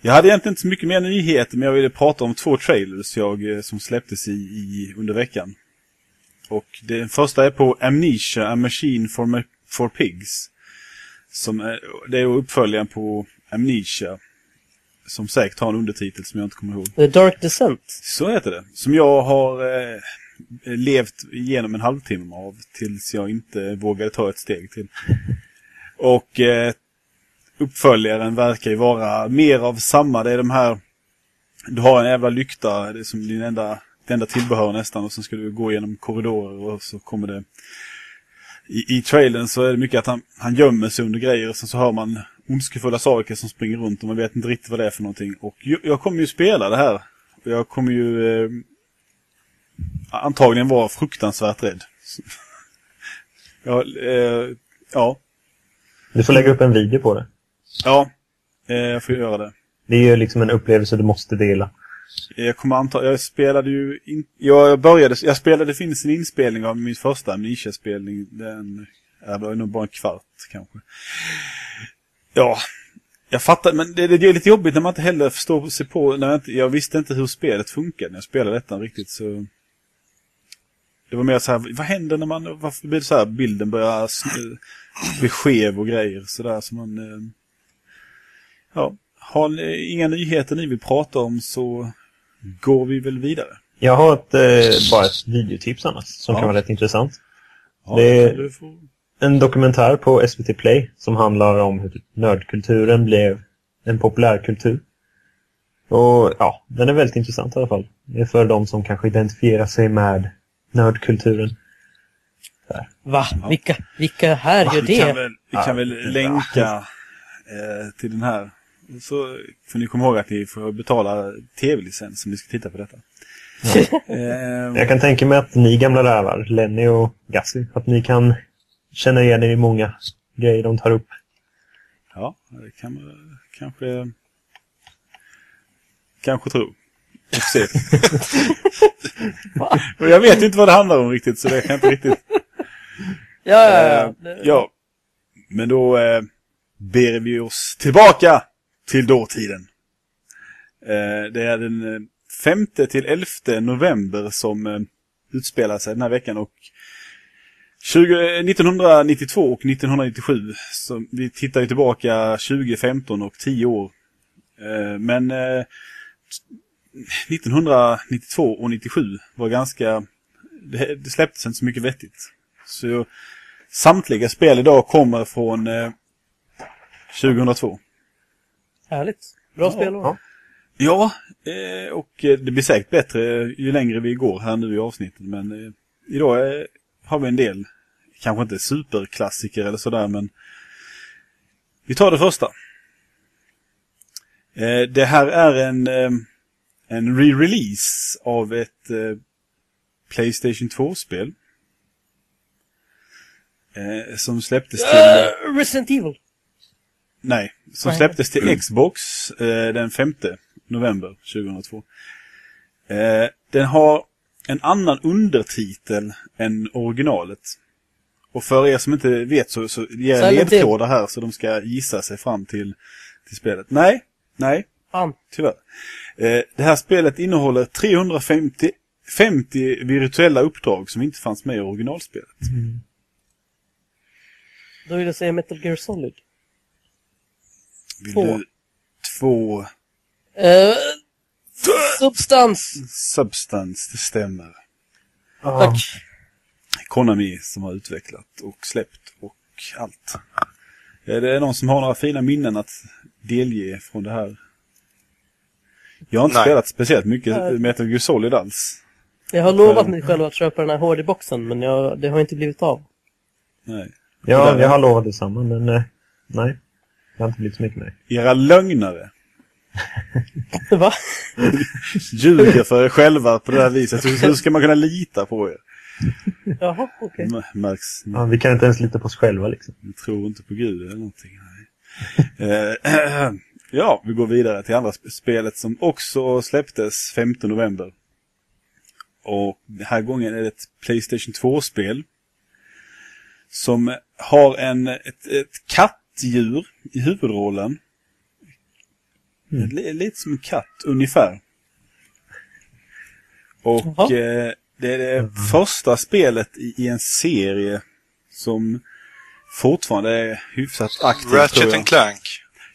Jag hade egentligen inte så mycket mer nyheter, men jag ville prata om två trailers jag, eh, som släpptes i, i, under veckan. Och den första är på Amnesia, A Machine for, Ma- for Pigs. Som är, det är uppföljaren på Amnesia. som säkert har en undertitel som jag inte kommer ihåg. The Dark Descent. Så heter det. Som jag har eh, levt igenom en halvtimme av tills jag inte vågade ta ett steg till. Och eh, uppföljaren verkar ju vara mer av samma. Det är de här... Du har en jävla lykta, det är som din enda, det enda tillbehör nästan. Och sen ska du gå igenom korridorer och så kommer det... I, i trailern så är det mycket att han, han gömmer sig under grejer och sen så hör man ondskefulla saker som springer runt och man vet inte riktigt vad det är för någonting. Och jag, jag kommer ju spela det här. Jag kommer ju eh, antagligen vara fruktansvärt rädd. *laughs* ja, eh, ja, Du får lägga upp en video på det. ja, eh, jag får göra det. Det är ju liksom en upplevelse du måste dela. Jag kommer anta, jag spelade ju in, jag började, jag spelade, det finns en inspelning av min första Amnesia-spelning. Den, är det var nog bara en kvart kanske. Ja, jag fattar, men det, det är lite jobbigt när man inte heller förstår sig på, när jag, inte, jag visste inte hur spelet funkade när jag spelade detta riktigt så. Det var mer så här, vad händer när man, varför blir det så här, bilden börjar bli skev och grejer sådär så man, eh, ja, har ni inga nyheter ni vill prata om så går vi väl vidare. Jag har ett, eh, bara ett videotips annars som Ja. kan vara rätt intressant. Ja, Det- du får... En dokumentär på SVT Play som handlar om hur nördkulturen blev en populärkultur. Och ja, den är väldigt intressant i alla fall. Det är för de som kanske identifierar sig med nördkulturen. Va? Vilka, vilka här gör Vi kan det? väl, vi Ja, kan väl är länka eh, till den här. Så får ni komma ihåg att ni får betala tv-licens om ni ska titta på detta. eh, Jag kan tänka mig att ni gamla rävar, Lenny och Gassi, att ni kan känna igen er i många grejer de tar upp. ja, det kan man kanske... Kanske tro. Och *laughs* jag vet inte vad det handlar om riktigt så det kan jag inte riktigt... Ja, ja, ja. Eh, ja. Men då eh, ber vi oss tillbaka till dåtiden. Eh, det är den eh, 5 till 11 november som eh, utspelar sig den här veckan och 1992 och 1997. Så vi tittar ju tillbaka 2015 och 10 år. Men 1992 och 97 var ganska... Det, släpptes inte så mycket vettigt. Så samtliga spel idag kommer från 2002. Härligt. Bra spelår. ja. Ja, eh, och eh, det blir säkert bättre ju längre vi går här nu i avsnittet. Men eh, idag har vi en del, kanske inte superklassiker eller sådär, men vi tar det första. Det här är en, en re-release av ett Playstation 2-spel. Eh, som släpptes till... Uh, Resident Evil. Nej, som släpptes till Xbox eh, den 5 november 2002. Eh, den har en annan undertitel än originalet. Och för er som inte vet så, så ger jag ledtrådar här så de ska gissa sig fram till, till spelet. Nej, nej, tyvärr. Eh, det här spelet innehåller 350 50 virtuella uppdrag som inte fanns med i originalspelet. Då vill jag säga Metal Gear Solid. Vill Två. du två Uh, substans. Substance, det stämmer. Tack. Konami som har utvecklat och släppt och allt. Är det någon som har några fina minnen att delge från det här? Jag har inte Nej. spelat speciellt mycket Nej. Metal Gear Solid alls. Jag har lovat mig själv att köpa den här HD-boxen, men jag, det har inte blivit av. Nej. Ja, jag har lovat detsamma, men eh, nej. Det har inte blivit så mycket med det. Era lögnare Va? ljuger för er själva på det här viset. Hur, hur ska man kunna lita på er? Jaha, okej. M- Märks. Ja, vi kan inte ens lita på oss själva liksom. Ni tror inte på Gud eller någonting. Nej. Eh, *clears throat* ja, vi går vidare till andra sp- spelet som också släpptes 5 november. Och den här gången är det ett Playstation 2-spel. Som har en, ett, ett kattdjur i huvudrollen. Li- Lite som en katt, ungefär. Och eh, det är det första spelet i, i en serie som fortfarande är hyfsat aktiv. Ratchet and Clank.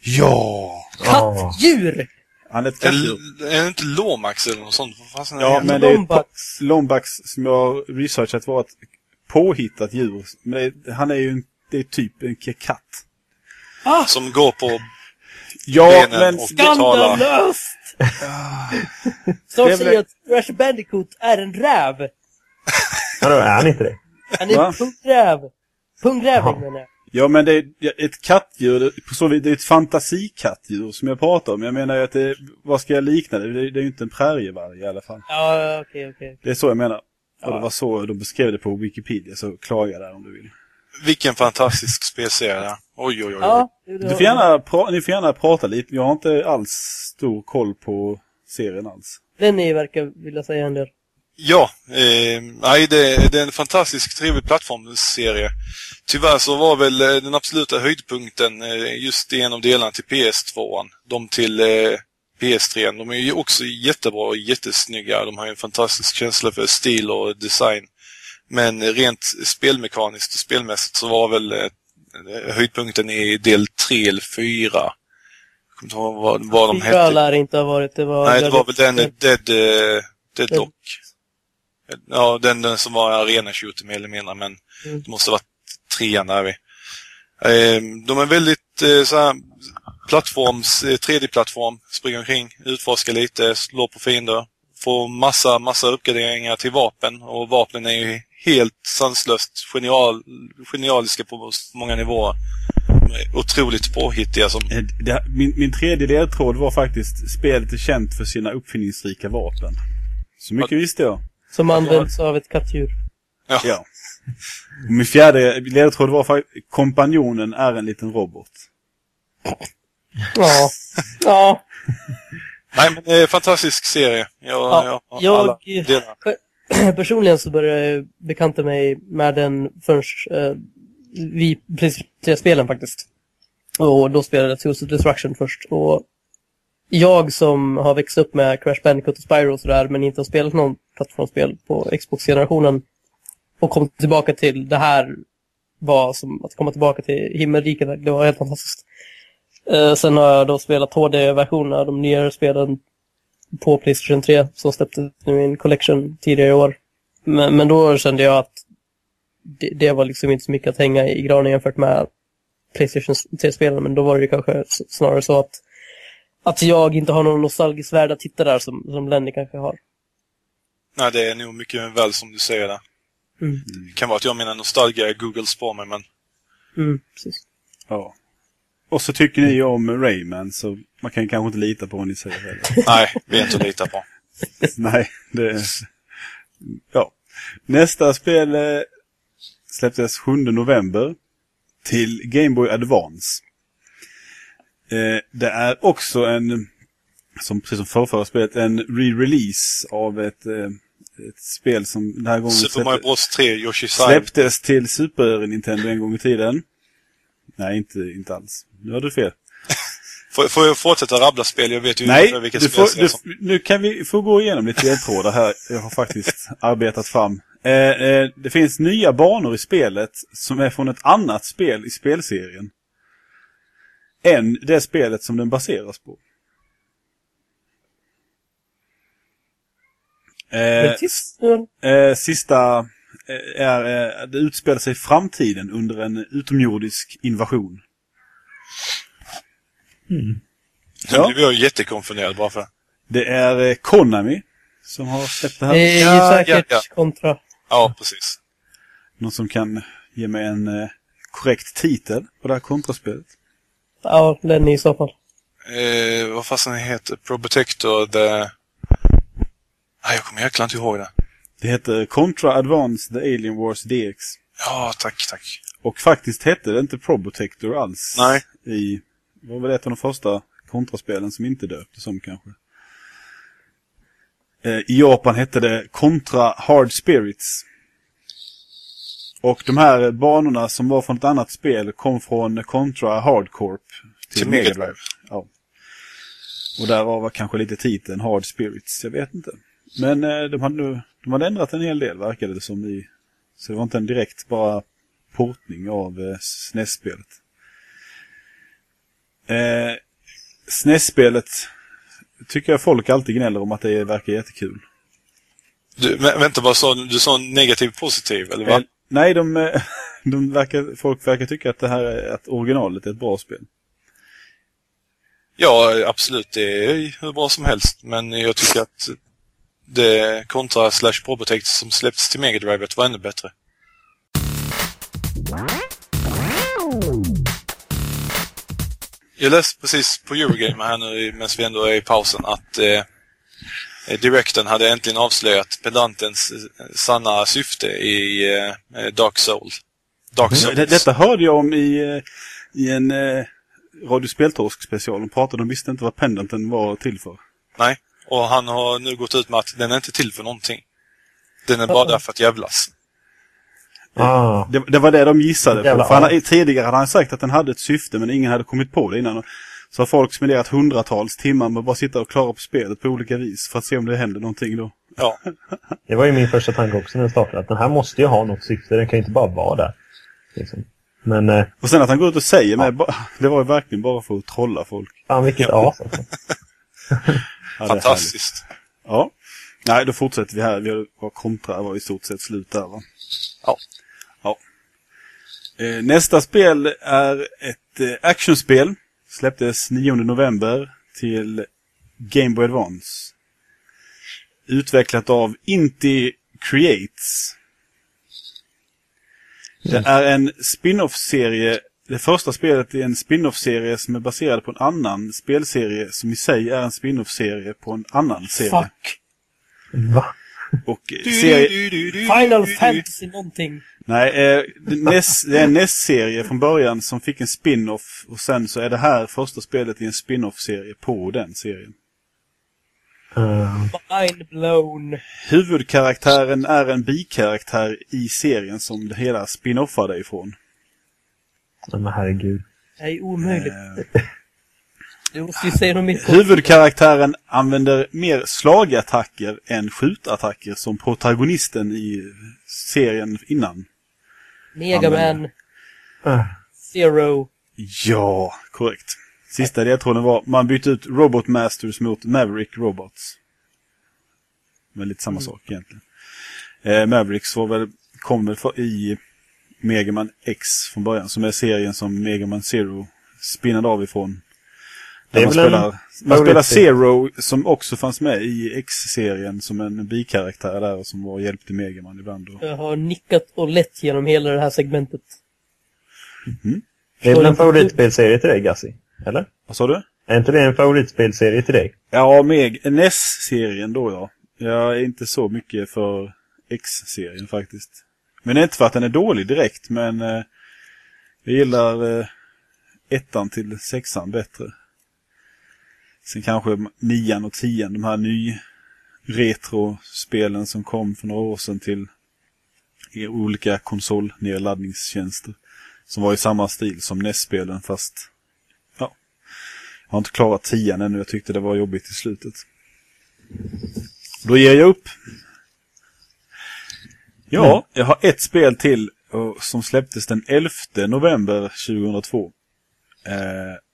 Ja! Kattdjur! Han är ett kattdjur. Är det inte Lomax eller något sånt? Ja, men det är Lombax. Lombax som jag har researchat var ett påhittat djur. Men det, han är ju en, det är typ en katt. Ah, Som går på Ja, benen men... och talar. skandalöst! Det Snart är säger att Crash Bandicoot är en räv. Vadå, är han inte det? Han är en pungräv. Jaha. menar jag. Ja, men det är ett kattdjur. så vis, det är ett fantasikattdjur som jag pratar om. Jag menar ju att det, vad ska jag likna det? Det, är ju inte en prärievarg i alla fall. Ja, okej, okej. Det är så jag menar. Och det Ja. var så de beskrev det på Wikipedia, så klaga där om du vill. Vilken fantastisk spelserie. Oj, oj, oj. oj. Ja, Du får gärna ni får gärna prata lite. Jag har inte alls stor koll på serien alls. Lenny verkar vilja säga en del. Ja, eh, nej, det, det är en fantastisk trevlig plattformsserie. Tyvärr så var väl eh, den absoluta höjdpunkten eh, just en av delarna till PS2. De till eh, PS3. De är ju också jättebra och jättesnygga. De har ju en fantastisk känsla för stil och design. Men rent spelmekaniskt och spelmässigt så var väl eh, höjdpunkten i del 3 eller 4. Jag kommer inte ihåg vad, vad de Fyra hette. lär inte ha varit. Det var... Nej, det var väl den eh, Dead, uh, Deadlock. Dead- Ja, den, den som var arena shooter mer eller mindre, men Mm. det måste ha varit trean där vi. Eh, de är väldigt eh, så här, plattforms, eh, 3D-plattform, springer omkring, utforskar lite, slår på fiender, får massa, massa uppgraderingar till vapen och vapnen är ju helt sanslöst genial, genialiska på många nivåer. Otroligt påhittiga som Eh, Det, min, min tredje ledtråd var faktiskt spelet är känt för sina uppfinningsrika vapen. Så mycket visste jag. Som används av ett kattdjur. Ja. Ja. Min fjärde ledtråd var faktiskt kompanjonen är en liten robot. Ja. Ja. Nej, men det är en fantastisk serie. Jag, Ja, jag, alla jag-. *clears throat* Personligen så började jag bekanta mig med den först eh, vi precis tre spelen faktiskt. Och då spelade jag Tools of Destruction först. Och jag som har växt upp med Crash Bandicoot och Spyro och sådär, men inte har spelat någon plattformsspel på Xbox-generationen och kom tillbaka till det här var som att komma tillbaka till himmelriket. Det var helt fantastiskt. Eh, sen har jag då spelat HD-versioner av de nyare spelen på Playstation 3 som släpptes nu i en collection tidigare i år. Men, men då kände jag att det, det var liksom inte så mycket att hänga i granen jämfört med Playstation 3-spelen. Men då var det ju kanske snarare så att, att jag inte har någon nostalgisk värld att titta där som, som Lenny kanske har. Nej, det är nog mycket väl som du säger där. Mm. Det kan vara att jag och mina nostalgier googles på mig, men Mm, precis. Ja. Och så tycker ni om Rayman så man kan kanske inte lita på vad ni säger heller. *laughs* nej, vi är inte att lita på. *laughs* Nej, det... Ja. Nästa spel eh, släpptes 7 november till Game Boy Advance. Eh, det är också en, som precis som förrförra spelet, en re-release av ett, eh, ett spel som den här gången Super Mario Bros 3, Yoshi's Island. släpptes till Super Nintendo en gång i tiden. Nej, inte, inte alls. Nu har du fel. Får, får jag fortsätta rabbla spel? Jag vet ju Nej, ungefär vilka du spel får, du, som... nu kan vi få gå igenom lite ledtrådar här. Jag har faktiskt *laughs* arbetat fram. Eh, eh, det finns nya banor i spelet som är från ett annat spel i spelserien. Än det spelet som den baseras på. Eh, eh, sista eh, är, eh, det utspelar sig i framtiden under en utomjordisk invasion. Nu Ja. blev jag jättekonfunderad bara för... Det är eh, Konami som har släppt det här. Det är ju Ja, säkert ja, kontra. Ja, precis. Någon som kan ge mig en eh, korrekt titel på det här kontraspelet? Ja, Lenny i så fall. Eh, vad fasen heter Probotector The... Nej, jag kommer jäkla inte ihåg det. Det heter Contra Advance The Alien Wars DX. Ja, tack, tack. Och faktiskt hette det inte Probotector alls. Nej. I, det var väl ett av de första kontraspelen som inte döptes som kanske. Eh, I Japan hette det Contra Hard Spirits. Och de här banorna som var från ett annat spel kom från Contra Hard Corp till, Till Mega. Drive. Ja. Och därav var kanske lite titeln Hard Spirits, jag vet inte. Men eh, de hade, nu- de hade ändrat en hel del verkade det som i. Så det var inte en direkt bara portning av eh, SNES-spelet. Eh, SNES-spelet tycker jag folk alltid gnäller om att det verkar jättekul. Du, vä- vänta, vad sa du? Du sa negativ positiv, eller Eh, vad? nej, de, eh, *laughs* de verkar, folk verkar tycka att det här är, att originalet är ett bra spel. Ja, absolut. Det är hur bra som helst. Men jag tycker att det kontra Slash Probotect som släpptes till Mega Drivet var ännu bättre. Jag läste precis på Eurogamer här nu medan vi ändå är i pausen att eh, Directen hade äntligen avslöjat pedantens eh, sanna syfte i eh, Dark Soul. Dark Souls. Det, detta hörde jag om i, eh, i en eh, Radio Speltorsk special. De pratade, de visste inte vad pendanten var till för. Nej, och han har nu gått ut med att den är inte till för någonting. Den är bara där för att jävlas. Ah. Det, det var det de gissade på. Jävla För han, as. tidigare hade han sagt att den hade ett syfte men ingen hade kommit på det innan. Så har folk spenderat hundratals timmar med att bara sitta och klara på spelet på olika vis för att se om det händer någonting då. Ja, *laughs* Det var ju min första tanke också när den startade. Att den här måste ju ha något syfte. Den kan ju inte bara vara där. Liksom. Men eh, Och sen att han går ut och säger med, ba- *laughs* det var ju verkligen bara för att trolla folk. fan vilket as alltså. *laughs* Ja, är härligt. fantastiskt. Ja. Nej, då fortsätter vi här. Vi har, kontra var i stort sett slut där va? Ja. Ja. Eh, nästa spel är ett eh, actionspel. Släpptes 9 november till Game Boy Advance. Utvecklat av Inti Creates. Det är en spin-off-serie. Det första spelet är en spin-off-serie som är baserad på en annan spelserie som i sig är en spin-off-serie på en annan serie. Fuck. Va? Och serie... Final Fantasy någonting. Nej, eh, det NES, det är en NES-serie från början som fick en spin-off. Och sen så är det här första spelet i en spin-off-serie på den serien. Uh, Mind blown. Huvudkaraktären är en bikaraktär i serien som det hela spin-offade ifrån. men herregud. Det är omöjligt. Eh, Du måste ju säga något mer. Huvudkaraktären använder mer slagattacker än skjutattacker som protagonisten i serien innan. Megaman Uh, Zero. Ja, korrekt. Sista ledtråden var man bytte ut Robot Masters mot Maverick Robots. Men lite samma sak egentligen. Eh, Mavericks var väl, kom väl för, i Megaman X från början, som är serien som Megaman Zero spinnade av ifrån. Det är man väl en spelar, man spelar. Zero som också fanns med i X-serien som en bikaraktär där och som var hjälp till Megaman ibland. Och, Jag har nickat och lett genom hela det här segmentet. det är väl en favoritspelserie till dig, Gassi? Eller? vad sa du? Är inte det en favoritspelserie till dig? Ja, Meg NES-serien då ja. Jag är inte så mycket för X-serien faktiskt. Men det är inte för att den är dålig direkt, men eh, jag gillar eh, ettan till sexan bättre. Sen kanske nian och tian, de här ny retrospelen som kom för några år sedan till olika konsolnedladdningstjänster. Som var i samma stil som NES-spelen fast ja, jag har inte klarat tian ännu. Jag tyckte det var jobbigt i slutet. Då ger jag upp. Ja, jag har ett spel till som släpptes den 11 november 2002. Eh,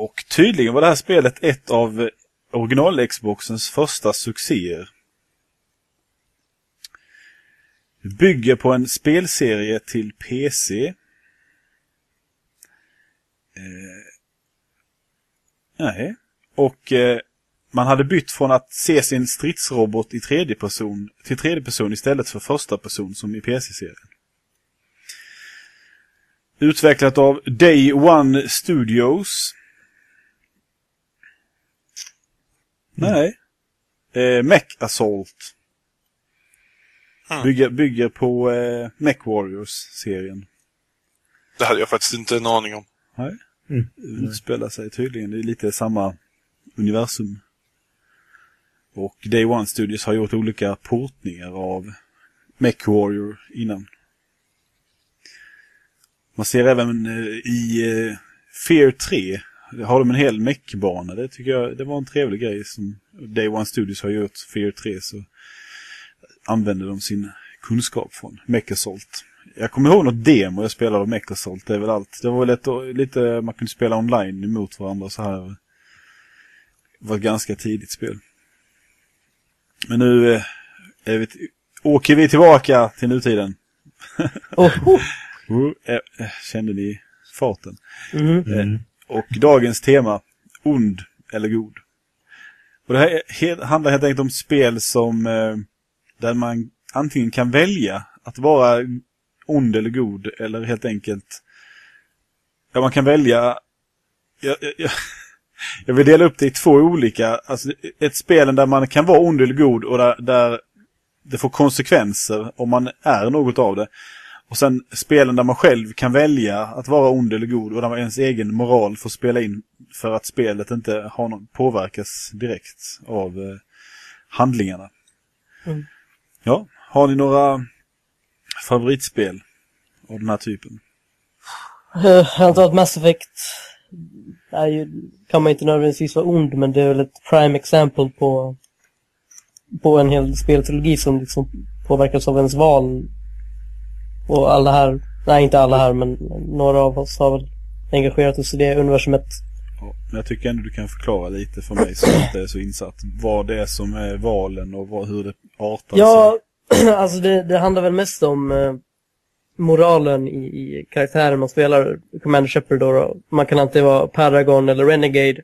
och tydligen var det här spelet ett av original-Xboxens första succéer. Bygger på en spelserie till PC. Eh, nej. Och eh, man hade bytt från att se sin stridsrobot i tredje person till tredje person istället för första person som i PC-serien. Utvecklat av Day One Studios. Nej. Eh, Mech Assault. Hmm. Bygger, bygger på eh, Mech Warriors-serien. Det hade jag faktiskt inte en aning om. Nej. Mm. Utspelar sig tydligen. Det är lite samma universum. Och Day One Studios har gjort olika portningar av Mech Warrior innan. Man ser även eh, i eh, Fear 3 där har de en hel mech-bana. Det tycker jag det var en trevlig grej som Day One Studios har gjort. Fear 3 så använder de sin kunskap från Mech Assault. Jag kommer ihåg något demo jag spelade av Mech Assault. Det är väl allt. Det var väl lite, man kunde spela online emot varandra så här. var ett ganska tidigt spel. Men nu eh, är vi, åker vi tillbaka till nutiden. Oh, oh. Uh, eh, eh, kände ni farten? Mhm. Eh, och dagens tema, ond eller god. Och det här handlar helt enkelt om spel som eh, där man antingen kan välja att vara ond eller god eller helt enkelt ja, man kan välja jag, jag, jag, *laughs* jag vill dela upp det i två olika, alltså ett spel där man kan vara ond eller god och där, där det får konsekvenser om man är något av det. Och sen spelen där man själv kan välja att vara ond eller god och där man ens egen moral får spela in för att spelet inte har någon, påverkas direkt av eh, handlingarna. Mm. Ja, har ni några favoritspel av den här typen? Eh, Jag antar att Mass Effect är ju, kan man inte nödvändigtvis vara ond, men det är väl ett prime example på, på en hel speltrilogi som liksom påverkas av ens val. Och alla här, nej inte alla här, men några av oss har väl engagerat oss i det universumet. Ja, men jag tycker ändå du kan förklara lite för mig som inte är så insatt. Vad det är som är valen och vad, hur det artar Ja, *clears throat* alltså det, det handlar väl mest om eh, moralen i, i karaktären man spelar, Commander Shepard då. Man kan alltid vara Paragon eller Renegade.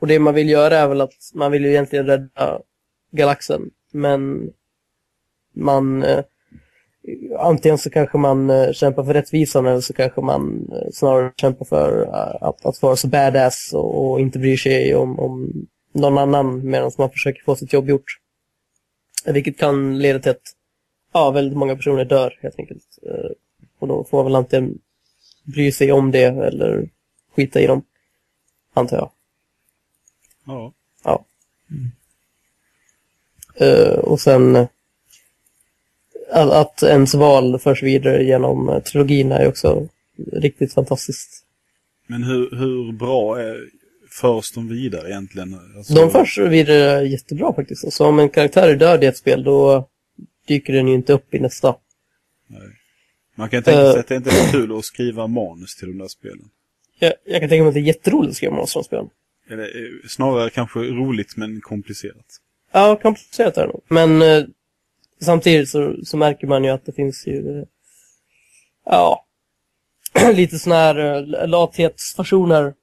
Och det man vill göra är väl att man vill ju egentligen rädda galaxen. Men man eh, antingen så kanske man eh, kämpar för rättvisan eller så kanske man eh, snarare kämpar för eh, att, att vara så badass och, och inte bryr sig om, om någon annan medan man försöker få sitt jobb gjort. Vilket kan leda till att ja, väldigt många personer dör helt enkelt. Och då får man väl antingen bry sig om det eller skita i dem. Antar jag. Ja. Ja. Eh, och sen att, ens val förs vidare genom eh, trilogin är också riktigt fantastiskt. Men hur, hur bra är, förs de vidare egentligen? Alltså, De förs vidare jättebra faktiskt. Så om en karaktär är död i ett spel då dyker den ju inte upp i nästa. Man kan tänka sig Eh. att det inte är kul att skriva manus till de där spelen. Jag, jag kan tänka mig att det är jätteroligt att skriva monster spel. Eller eh, snarare kanske roligt men komplicerat. Ja, komplicerat är det nog. Men samtidigt så, så märker man ju att det finns ju, ja, *clears throat* lite sådana här eh, lathetsfasoner.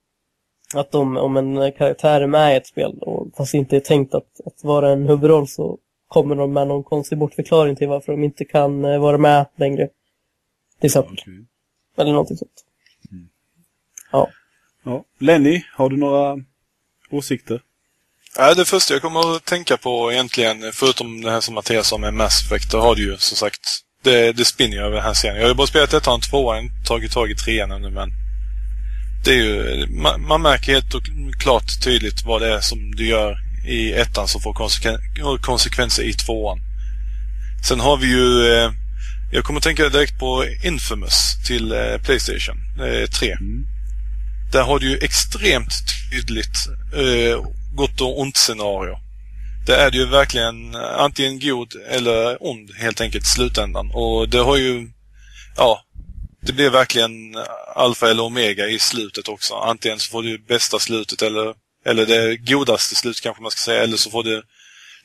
Att om, om en karaktär är med i ett spel och fast inte är tänkt att, att vara en huvudroll så kommer de med någon konstig bortförklaring till varför de inte kan eh, vara med längre. Till exempel. Okej. Eller någonting sånt. Ja. Ja. Lenny, har du några åsikter? Ja, det första jag kommer att tänka på egentligen, förutom det här som Mattias sa med Mass Effect, då har du ju som sagt, det, det spinner ju över den här serien. Jag har ju bara spelat ettan tvåan, tagit tag i trean ännu, men det är ju, man, man märker helt och klart tydligt vad det är som du gör i ettan som får konsekven, konsekvenser i tvåan. Sen har vi ju, eh, jag kommer att tänka direkt på Infamous till eh, Playstation eh, 3. Mm. Där har du ju extremt tydligt eh, gott och ont scenario. Där är det ju verkligen eh, antingen god eller ond helt enkelt i slutändan. Och det har ju, ja, det blir verkligen eh, alfa eller omega i slutet också. Antingen så får du bästa slutet eller, eller det godaste slutet kanske man ska säga, eller så får du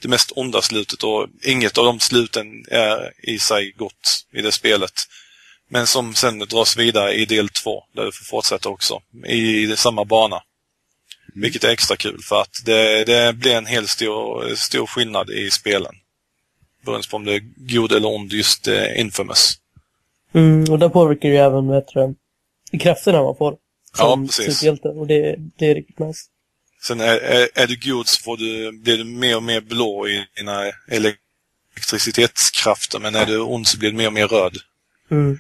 det mest onda slutet och inget av de sluten är i sig gott i det spelet. Men som sen dras vidare i del två, där du får fortsätta också, i samma bana. Vilket är extra kul för att det, det blir en helt stor, stor skillnad i spelen. Beroende på om det är god eller ond, just eh, Infamous. Mm, och där påverkar ju även, du, krafterna man får. Ja, Som precis. superhjälte. Och det, det är riktigt nice. Sen är, är, är du god så får du, blir du mer och mer blå i dina elektricitetskrafter, men är du ond så blir du mer och mer röd. Mm.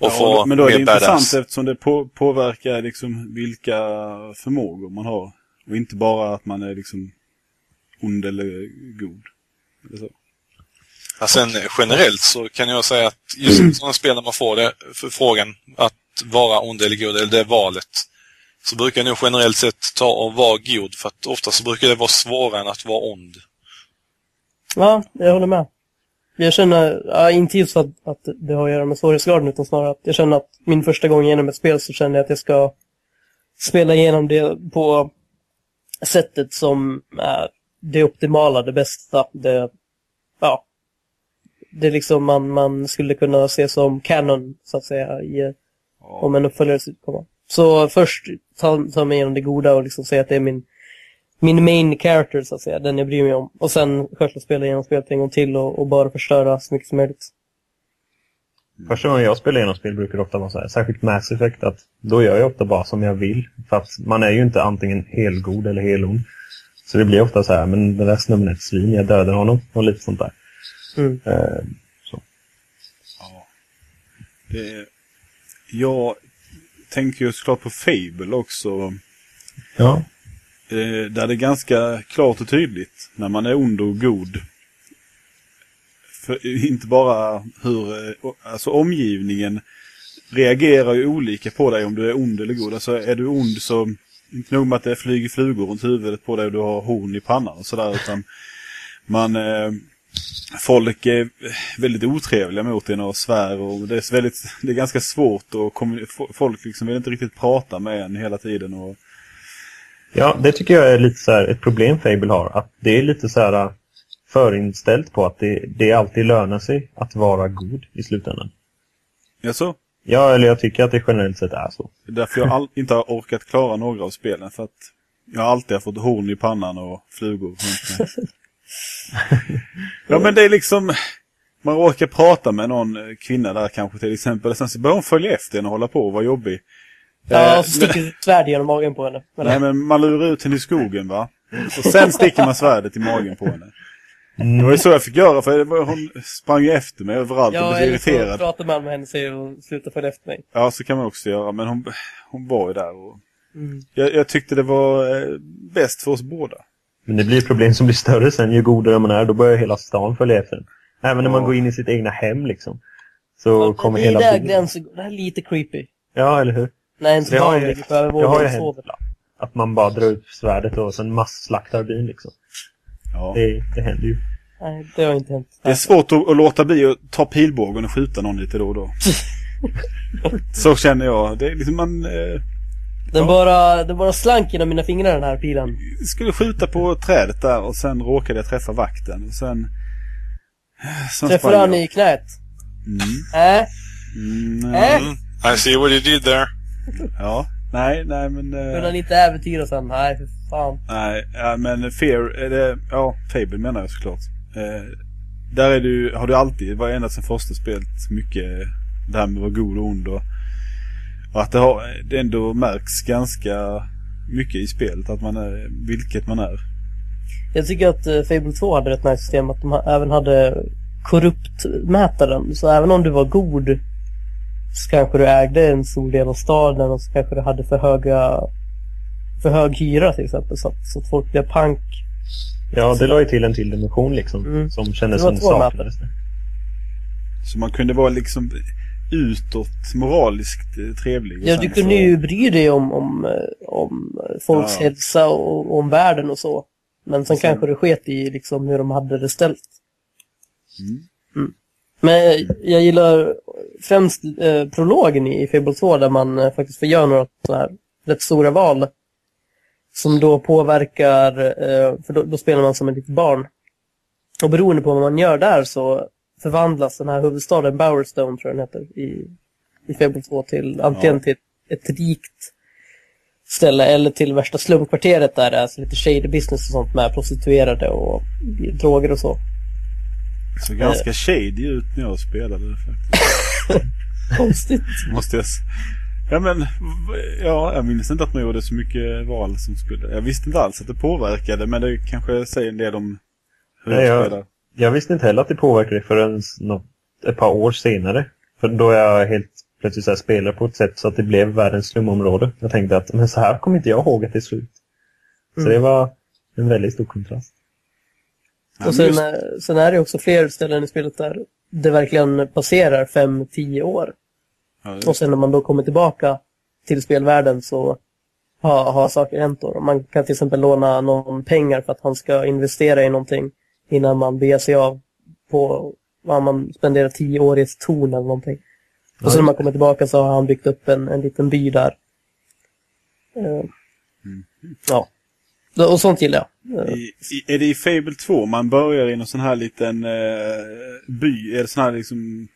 Och Ja, får men då är det intressant badass. eftersom det på, påverkar liksom vilka förmågor man har. Och inte bara att man är liksom ond eller god. Eller så. Ja, sen generellt så kan jag säga att just i sådana spel när man får det, förfrågan att vara ond eller god, eller det valet, så brukar jag nog generellt sett ta och vara god, för att ofta så brukar det vara svårare än att vara ond. Ja, jag håller med. Jag känner, ja, inte just att, att det har att göra med svårighetsgraden utan snarare att jag känner att min första gång igenom ett spel så känner jag att jag ska spela igenom det på sättet som är det optimala, det bästa. Det, ja, det är liksom man, man skulle kunna se som canon, så att säga, i, om en uppföljare skulle komma. Så först ta, ta mig igenom det goda och liksom säga att det är min, min main character, så att säga, den jag bryr mig om. Och sen självklart spela igenom spelet en gång till och, och bara förstöra så mycket som möjligt. Första gången jag spelar igenom spel brukar det ofta vara så här, särskilt Mass Effect, att då gör jag ofta bara som jag vill. För att man är ju inte antingen helgod eller helond. Så det blir ofta så här, men den där snubben är ett svin, jag dödar honom och lite sånt där. Mm. Eh, Det, jag tänker ju såklart på Fable också. ja. Eh, där det är ganska klart och tydligt när man är ond och god. För, inte bara hur, eh, alltså omgivningen reagerar ju olika på dig om du är ond eller god. Alltså är du ond så, inte nog med att det flyger flugor runt huvudet på dig och du har horn i pannan och sådär utan man, eh, folk är väldigt otrevliga mot en och svär och det är, väldigt, det är ganska svårt och folk liksom vill inte riktigt prata med en hela tiden och Ja, det tycker jag är lite så här ett problem Fable har. Att det är lite så här äh, förinställt på att det, det alltid lönar sig att vara god i slutändan. ja, så. Ja, eller jag tycker att det generellt sett är så. Det är därför jag all, inte har orkat klara några av spelen. För att jag har alltid fått horn i pannan och flugor *laughs* ja men det är liksom... Man råkar prata med någon kvinna där kanske till exempel. Och sen så börjar hon följa efter en och hålla på och vara jobbig. Ja, Eh, och så sticker ett svärd genom magen på henne. Nej men man lurar ut henne i skogen va. Och sen sticker man svärdet i magen på henne. Det var ju så jag fick göra för det var, hon sprang ju efter mig överallt och Ja, blev eller så irriterad. pratar man med henne säger och slutar följa efter mig. Ja så kan man också göra men hon, hon var ju där och... Mm. Jag, jag tyckte det var eh, bäst för oss båda. Men det blir problem som blir större sen ju godare man är. Då börjar hela stan följa efter en. Även när man Ja. går in i sitt egna hem liksom. Så kommer det är hela där byn. gränsen går. Det här är lite creepy. Ja, eller hur? När ens Det har ju- Det har ju hänt. Att man bara drar ut svärdet och sen masslaktar byn liksom. Ja. Det, det händer ju. Nej, det har inte hänt. Det är svårt att, att låta bli att ta pilbågen och skjuta någon lite då och då. *laughs* Så känner jag. Det är liksom man eh, Den, Ja. bara, den bara slank genom mina fingrar den här pilen. skulle skjuta på trädet där och sen råkade jag träffa vakten. Och sen... sen Träffade han jag. i knät. Mm. Äh? Mm, Äh? Mm. I see what you did there. Ja. Nej, nej men... eh, Kunde han inte äventyra sen? Nej, för fan. Nej, ja, men Fear, är det, ja, Fable menar jag såklart. Eh, där är du, har du alltid, var ända sedan första spelet, mycket det här med att vara god och ond och, och att det, har, det ändå märks ganska mycket i spelet, att man är, vilket man är. Jag tycker att uh, Fable 2 hade ett nice system att de även hade korruptmätaren. Så även om du var god så kanske du ägde en stor del av staden och så kanske du hade för höga för hög hyra till exempel så att, så att folk blev pank. Ja, det la ju till en till dimension liksom. Mm. Som kändes som saknades. Så man kunde vara liksom utåt moraliskt eh, trevlig. Ja, du kunde så- ju bry dig om, om, om folks Ja. hälsa och om världen och så. Men sen Sen- kanske det sket i liksom hur de hade det ställt. Mm. Mm. Men jag gillar främst eh, prologen i Fable 2 där man eh, faktiskt får göra några så här rätt stora val. Som då påverkar, eh, för då, då spelar man som ett litet barn. Och beroende på vad man gör där så förvandlas den här huvudstaden, Bowerstone tror jag den heter, i, i Fable 2 till antingen Ja. till ett, ett rikt ställe eller till värsta slumkvarteret där det är alltså lite shady business och sånt med prostituerade och droger och så. Så ganska shady ut när jag spelade faktiskt. *laughs* Konstigt. Måste jag... Ja men, ja, jag minns inte att man gjorde så mycket val som skulle... Jag visste inte alls att det påverkade, men det kanske säger en del om hur Nej, jag jag- spelar. Jag visste inte heller att det påverkade förrän något, ett par år senare. För då jag helt plötsligt så spelade på ett sätt så att det blev världens slumområde. Jag tänkte att men så här kommer inte jag ihåg att det såg ut. Så Mm. det var en väldigt stor kontrast. Ja, Och sen, just- eh, sen är det också fler ställen i spelet där det verkligen passerar 5-10 år. ja, Och sen när man då kommer tillbaka till spelvärlden så har, har saker hänt då. Man kan till exempel låna någon pengar för att han ska investera i någonting innan man beger sig av på vad man spenderar 10 år i ett torn eller någonting. Och sen när man kommer tillbaka så har han byggt upp en, en liten by där. Eh, Ja. Och sånt gillar jag. I, i, är det i Fable 2 man börjar i någon sån här liten eh, by? Är det sån här liksom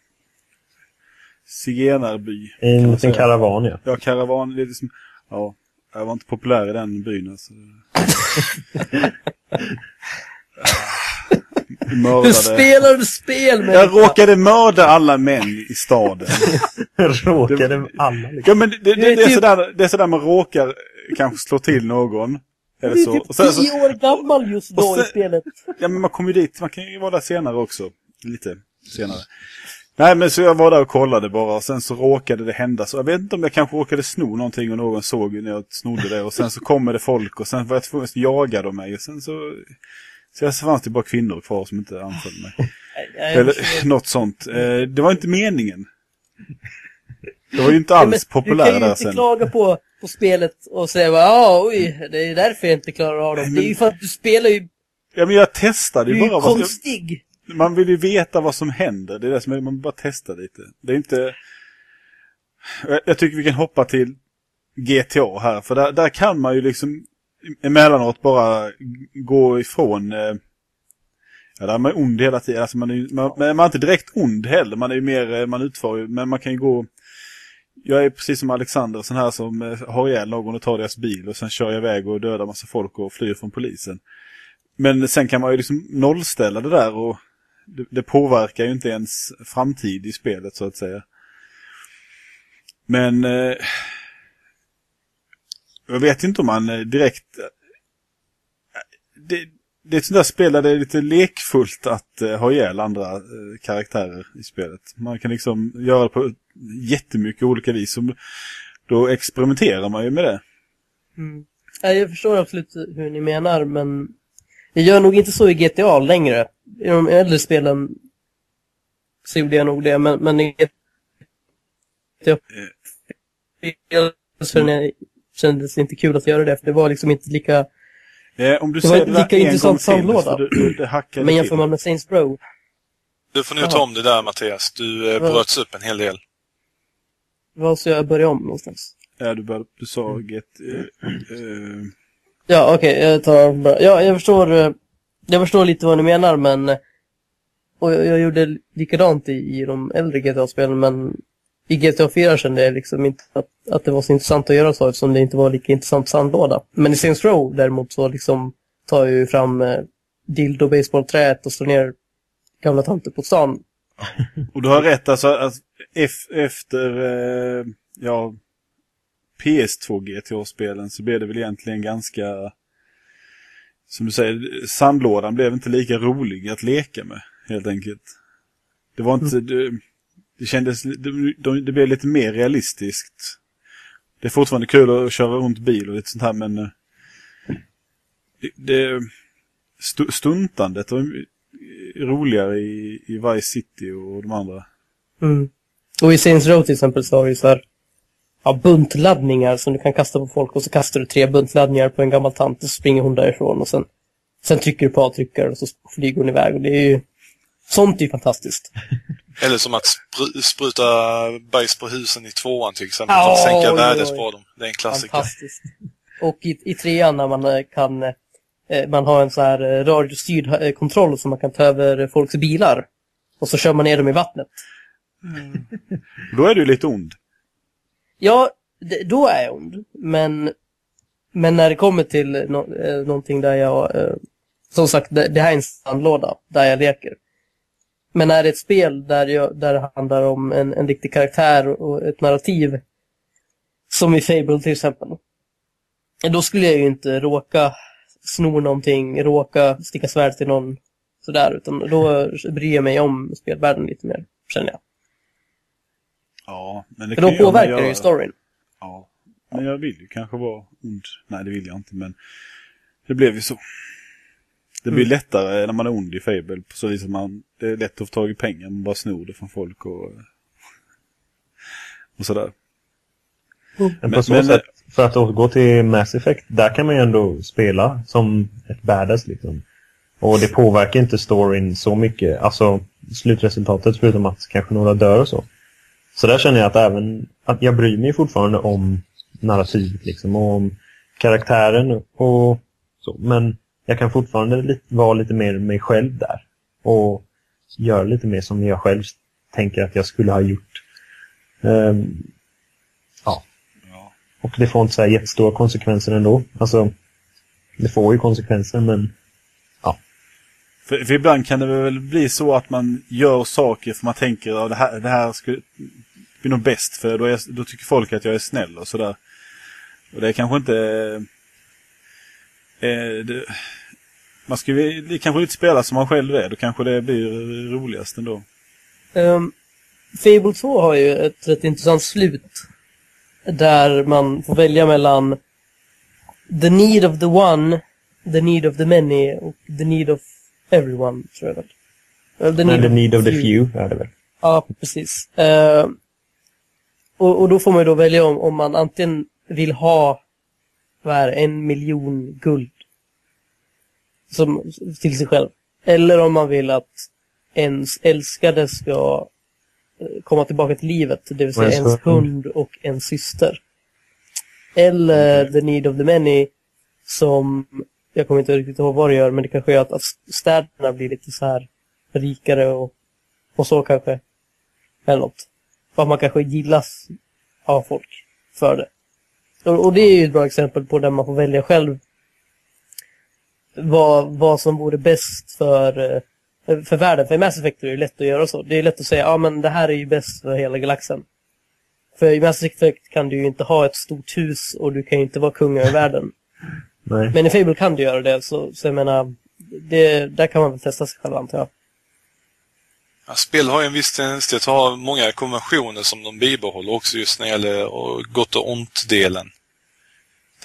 zigenarby? I en liten karavan, ja. Ja, karavan. Det är liksom, ja, jag var inte populär i den byn alltså. *laughs* Du Mördade. spelar spel med Jag råkade mörda alla män i staden. *laughs* Råkade med alla liksom. Ja, men det, det, det, är typ- sådär, det är sådär man råkar kanske slå till någon. Eller Du är så. typ sen, tio år gammal just då sen- i spelet. ja, men man kommer ju dit. Man kan ju vara där senare också. Lite senare. Nej, men så jag var där och kollade bara. Och sen så råkade det hända. Så jag vet inte om jag kanske råkade sno någonting och någon såg när jag snodde det. Och sen så kommer det folk och sen var jag tvungen att jaga dem mig. Och sen så... Så jag fanns det bara kvinnor kvar som inte anföll mig. Eller *laughs* något sånt. Eh, Det var inte meningen. Det var ju inte alls men populär Du kan ju inte sen. klaga på, på spelet och säga bara, ja, oj, det är därför jag inte klarar av dem. Nej, Det är men- ju för att du spelar ju, Ja, men jag testade du ju är ju bara. Vad, konstig. man vill ju veta vad som händer. Det är det som är, man bara testar lite. Det är inte... Jag, tycker vi kan hoppa till GTA här. För där, där kan man ju liksom emellanåt bara gå ifrån... Eh, ja, där är man ond hela tiden. Alltså man är, man, men man är inte direkt ond heller. Man är ju mer, eh, man utför ju, men man kan ju gå... Jag är precis som Alexander, sån här som eh, har ihjäl någon och tar deras bil och sen kör jag iväg och dödar massa folk och flyr från polisen. Men sen kan man ju liksom nollställa det där och det, det påverkar ju inte ens framtid i spelet så att säga. Men eh, jag vet inte om man eh, direkt... Eh, det, det är ett sånt där spel där det är lite lekfullt att eh, ha ihjäl andra eh, karaktärer i spelet. Man kan liksom göra det på jättemycket olika vis. Som, då experimenterar man ju med det. Mm. Ja, Jag förstår absolut hur ni menar, men jag gör nog inte så i GTA längre. I de äldre spelen så gjorde jag nog det, men, men i GTA så kändes det inte kul att göra det, för det var liksom inte lika... Eh, om du Det var säger det där en gång intressant till, så det, det, det hackar Men jämför man med Saints Row, Du får nog ta om det där Mattias. Du eh, bröts upp en hel del. vad ska jag börja om någonstans? Ja, du, började, du sa get, eh, eh, Ja, okej, jag tar bara. Ja, jag förstår, eh, jag förstår lite vad ni menar, men eh, och jag, jag gjorde likadant i, i de äldre GTA-spelen, men i GTA 4 kände jag liksom inte att, att det var så intressant att göra så, eftersom det inte var lika intressant sandlåda. Men i Saints Row däremot så liksom tar jag ju fram eh, dildo baseballträet och slår ner gamla tanter på stan. *laughs* Och du har rätt, alltså, alltså ef- efter eh, ja, PS2 GTA-spelen så blev det väl egentligen ganska, som du säger, sandlådan blev inte lika rolig att leka med, helt enkelt. Det var inte, det, det kändes, det, det, det blev lite mer realistiskt. Det är fortfarande kul att köra runt bil och lite sånt här, men eh, det, det st stuntandet var roligare i, i Vice City och de andra. Mm. Och i Saints Row till exempel så har vi ju så här ja, buntladdningar som du kan kasta på folk och så kastar du tre buntladdningar på en gammal tant och så springer hon därifrån och sen, sen trycker du på avtryckaren och så flyger hon iväg och det är ju sånt är ju fantastiskt. *laughs* Eller som att spru spruta bajs på husen i tvåan till exempel. Ja, för att sänka oj, värdet oj. på dem. Det är en klassiker. Fantastiskt. Och i, i trean när man eh, kan eh, man har en så här eh, radiostyrd eh, kontroll som man kan ta över folks bilar. Och så kör man ner dem i vattnet. Då är du lite ond. Ja, det, då är jag ond. Men, men när det kommer till no, eh, någonting där jag... Eh, som sagt, det, det här är en sandlåda där jag leker. Men är det ett spel där, jag, där det handlar om en, en riktig karaktär och ett narrativ, som i Fable till exempel, då skulle jag ju inte råka sno någonting, råka sticka svärd till någon sådär, utan då bryr jag mig om spelvärlden lite mer, känner jag. Ja, men det För kan då påverkar det ju storyn. Ja, men jag vill ju kanske vara ond. Nej, det vill jag inte, men det blev ju så. Det blir Mm. lättare när man är ond i Fable, på så vis att man, det är lätt att få tag i pengar, man bara snor det från folk och, och sådär. Men på så men- sätt, för att återgå till Mass Effect, där kan man ju ändå spela som ett badass liksom. Och det påverkar inte storyn så mycket, alltså slutresultatet förutom att kanske några dör och så. Så där känner jag att även, att jag bryr mig fortfarande om narrativet liksom och om karaktären och Så, men jag kan fortfarande li- vara lite mer mig själv där. Och göra lite mer som jag själv tänker att jag skulle ha gjort. Ehm, ja. Ja. Och det får inte så här jättestora konsekvenser ändå. Alltså, det får ju konsekvenser men För, för ibland kan det väl bli så att man gör saker för man tänker att det här, det här skulle bli nog bäst för då, är, då tycker folk att jag är snäll och sådär. Och det är kanske inte... Eh, det, man ska ju kanske inte spela som man själv är. Då kanske det blir roligast ändå. Um, Fable 2 har ju ett rätt intressant slut. Där man får välja mellan the need of the one, the need of the many och the need of everyone, tror jag väl. The, the need of the few är det väl. Ja, precis. Eh, och, och då får man ju då välja om, om man antingen vill ha vad är det, en miljon guld som, till sig själv. Eller om man vill att ens älskade ska eh, komma tillbaka till livet, det vill säga ens ens hund och en syster. Eller the need of the many som, jag kommer inte riktigt ihåg vad det gör, men det kanske gör att, att städerna blir lite så här rikare och, och så kanske. Eller något. För att man kanske gillas av folk för det. Och, det är ju ett bra exempel på där man får välja själv vad, vad som vore bäst för, eh, för världen. För i Mass Effect är det lätt att göra så. Det är lätt att säga, ja men det här är ju bäst för hela galaxen. För i Mass Effect kan du ju inte ha ett stort hus och du kan ju inte vara kung över världen. *laughs* Nej. Men i Fable kan du göra det, så, så jag menar, det, där kan man väl testa sig själv antar jag. Ja, spel har ju en viss tendens till att ha många konventioner som de bibehåller också just när det gäller gott och ont-delen.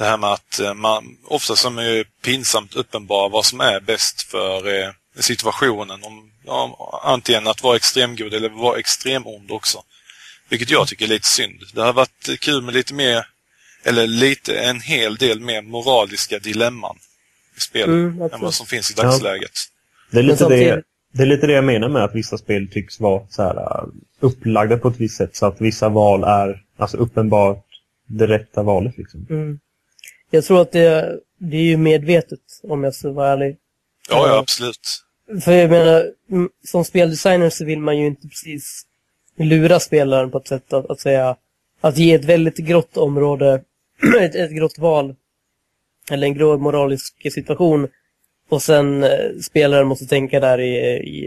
Det här med att eh, man ofta som är pinsamt uppenbara vad som är bäst för eh, situationen. Om, ja, antingen att vara extremgod eller vara extremond också. Vilket jag tycker är lite synd. Det har varit kul med lite mer, eller lite, en hel del mer moraliska dilemman i spel Mm, än vad som finns i dagsläget. Det är, lite det, det är lite det jag menar med att vissa spel tycks vara så här, uh, upplagda på ett visst sätt så att vissa val är alltså uppenbart det rätta valet. Liksom. Mm. Jag tror att det, det är ju medvetet, om jag ska vara ärlig. Ja, ja, absolut. För jag menar, som speldesigner så vill man ju inte precis lura spelaren på ett sätt att, att säga att ge ett väldigt grått område, *clears throat* ett, ett grått val, eller en grå moralisk situation och sen eh, spelaren måste tänka där i,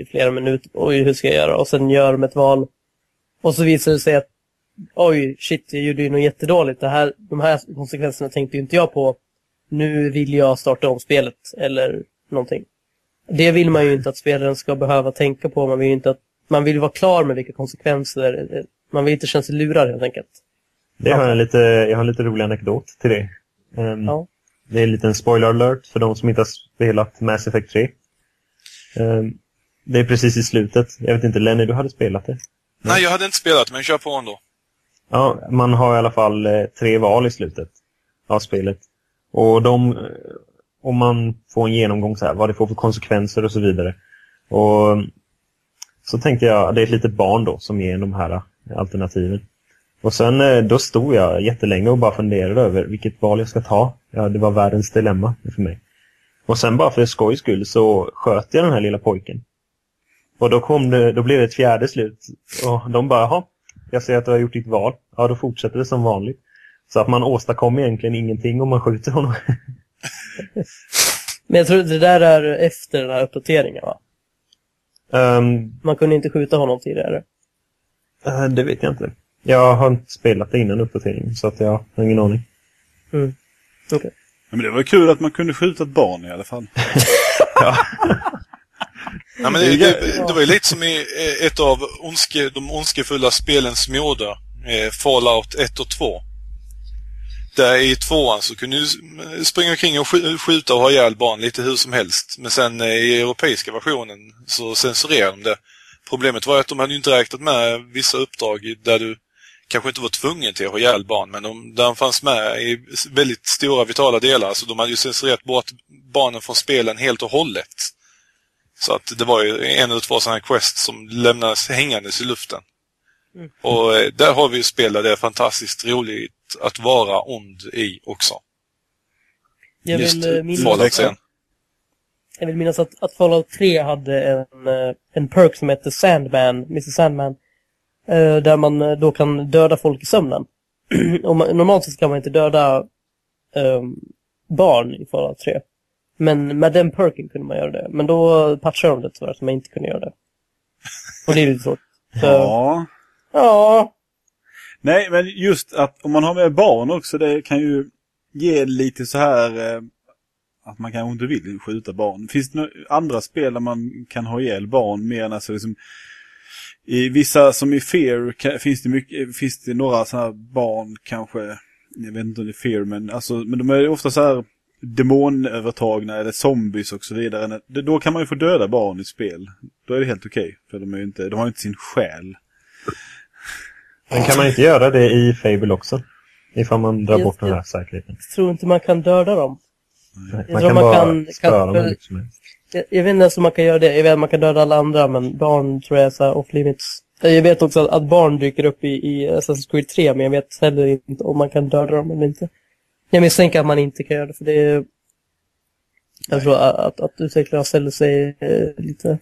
i flera minuter, oj hur ska jag göra? Och sen gör de ett val. Och så visar det sig att oj, shit, jag gjorde ju något jättedåligt. Det här, de här konsekvenserna tänkte ju inte jag på. Nu vill jag starta om spelet, eller någonting. Det vill man ju inte att spelaren ska behöva tänka på. Man vill ju inte att man vill vara klar med vilka konsekvenser. eh, Man vill inte känna sig lurad helt enkelt. Det har jag, en lite, jag har en lite rolig anekdot till det. Um, Ja. Det är en liten spoiler alert för de som inte har spelat Mass Effect 3. Um, det är precis i slutet. Jag vet inte, Lenny, du hade spelat det? Nej, jag hade inte spelat, men kör på ändå. Ja, man har i alla fall eh, tre val i slutet av spelet. Och de, eh, om man får en genomgång så här, vad det får för konsekvenser och så vidare. Och eh, så tänkte jag, det är ett litet barn då som ger de här alternativen. Och sen då stod jag jättelänge och bara funderade över vilket val jag ska ta. Ja, det var världens dilemma för mig. Och sen bara för skojs skull så sköt jag den här lilla pojken. Och då, kom det, då blev det ett fjärde slut. Och de bara, jaha, jag ser att du har gjort ditt val. Ja, då fortsätter det som vanligt. Så att man åstadkommer egentligen ingenting om man skjuter honom. *laughs* Men jag tror det där är efter den här uppdateringen va? Ehm, Man kunde inte skjuta honom tidigare. eh, det vet jag inte. Jag har inte spelat det innan uppdateringen, så att jag har ingen aning. Mm. Okej. Ja, men det var ju kul att man kunde skjuta ett barn i alla fall. *laughs* Ja, men det, det, det var ju lite som i eh, ett av ondske, de ondskefulla spelens moder, eh, Fallout 1 och 2. Där i tvåan så kunde du s- springa omkring och sk- skjuta och ha ihjäl barn lite hur som helst. Men sen eh, i europeiska versionen så censurerade de det. Problemet var att de hade inte räknat med vissa uppdrag där du kanske inte var tvungen till att ha ihjäl barn, men de, de fanns med i väldigt stora vitala delar. Så de hade ju censurerat bort barnen från spelen helt och hållet. Så att det var ju en eller två sådana här quests som lämnades hängandes i luften. Och eh, där har vi ju spel där det är fantastiskt roligt att vara ond i också. Jag Just vill, eh, minnas Fallout att, jag vill minnas att, att Fallout 3 hade en, eh, en perk som hette Sandman, Mr Sandman. Där man då kan döda folk i sömnen. *clears throat* Och man, normalt så kan man inte döda ehm, barn i Fallout 3. Men med den perken kunde man göra det. Men då patchade de det tyvärr så man inte kunde göra det. Och det är lite tråkigt. Så, Ja. ja. Nej, men just att om man har med barn också, det kan ju ge lite så här eh, att man kanske inte vill skjuta barn. Finns det några andra spel där man kan ha ihjäl barn mer än alltså liksom i vissa som i Fear ka- finns det mycket, finns det några sådana här barn kanske, jag vet inte om det är Fear men alltså, men de är ofta så här demonövertagna eller zombies och så vidare. Då kan man ju få döda barn i spel. Då är det helt okej. för de är ju inte, de har ju inte sin själ. Men kan man inte göra det i Fable också? Ifall man drar bort den här säkerheten. Jag tror inte man kan döda dem. Nej, Jag Man tror kan man bara kan- spöa kan- dem. Jag, jag vet inte ens om man kan göra det. Jag vet att man kan döda alla andra, men barn tror jag är så här off limits. Jag vet också att, att barn dyker upp i, i Assassin's Creed 3, men jag vet heller inte om man kan döda dem eller inte. Jag misstänker att man inte kan göra det, för det är... Jag tror att, att, att utvecklarna ställer sig eh, lite...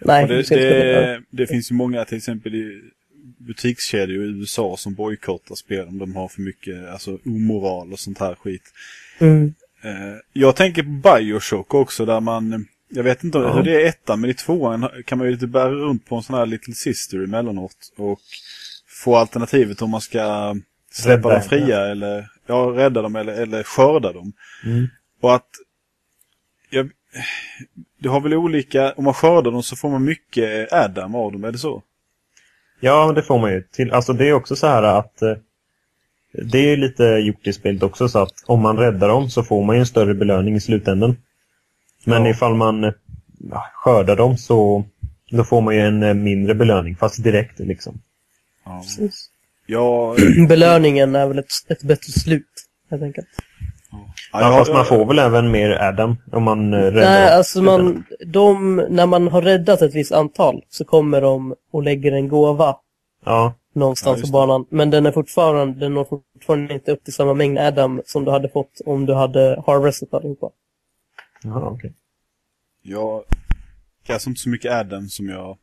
Nej, det, det, det finns ju många till exempel i butikskedjor i USA som bojkottar spel om de har för mycket alltså, omoral och sånt här skit. Mm. Eh, jag tänker på Bioshock också där man, jag vet inte hur det är ettan, men i tvåan kan man ju lite bära runt på en sån här Little Sister emellanåt och få alternativet om man ska släppa dem fria eller, ja, rädda dem eller, eller skörda dem. Mm. Och att jag, det har väl olika, om man skördar dem så får man mycket Adam av dem, är det så? Ja, det får man ju. Till, alltså det är också så här att eh, det är lite gjort i spelet också så att om man räddar dem så får man ju en större belöning i slutändan. Men Ja. ifall man eh, skördar dem så då får man ju en eh, mindre belöning fast direkt liksom. Ja. Precis. Ja, *clears throat* Belöningen är väl ett, ett bättre slut, helt enkelt. Ja, fast man får väl även mer Adam om man eh, räddar Nej, alltså man, de, när man har räddat ett visst antal så kommer de och lägger en gåva Ja, Ja, någonstans just på banan. Men den är fortfarande, den når fortfarande inte upp till samma mängd Adam som du hade fått om du hade harvestat allihopa. Jaha, okej. Jag kanske inte så mycket Adam som jag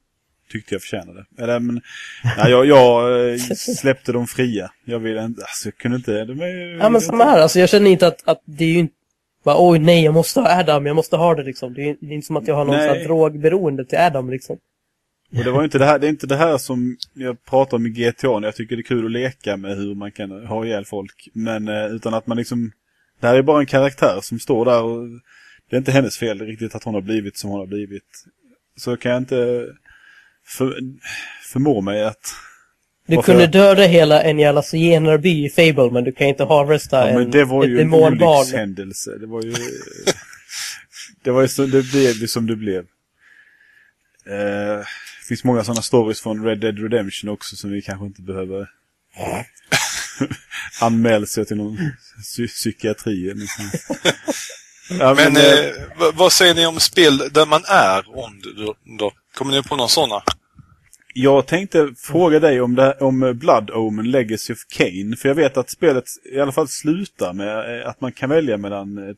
tyckte jag förtjänade. Eller men, nej, jag, jag eh, släppte dem fria. Jag ville inte, alltså jag kunde inte. De är, Ja men samma här, alltså jag känner inte att, att det är ju inte bara, oj nej jag måste ha Adam, jag måste ha det liksom. Det är, det är inte som att jag har någon Nej. sån här drogberoende till Adam liksom. Och det var inte det här, det är inte det här som jag pratar om i GTA. när Jag tycker det är kul att leka med hur man kan ha ihjäl folk. Men eh, utan att man liksom, det här är bara en karaktär som står där och det är inte hennes fel riktigt att hon har blivit som hon har blivit. Så kan jag inte för, förmå mig att Du Varför kunde jag- döda hela en jävla zigenarby i Fable men du kan inte harvesta Ja, men en, det var ett ju en olyckshändelse. Det var ju... *laughs* det var ju så, det blev som det blev. Eh, det finns många sådana stories från Red Dead Redemption också som vi kanske inte behöver *laughs* anmäla sig till någon psy- psykiatri sånt. *laughs* ja, Men eh, eh, vad, säger ni om spel där man är ond då? då? Kommer ni på några sådana? Jag tänkte fråga dig om, det, om Blood Omen Legacy of Kane. För jag vet att spelet i alla fall slutar med eh, att man kan välja mellan ett,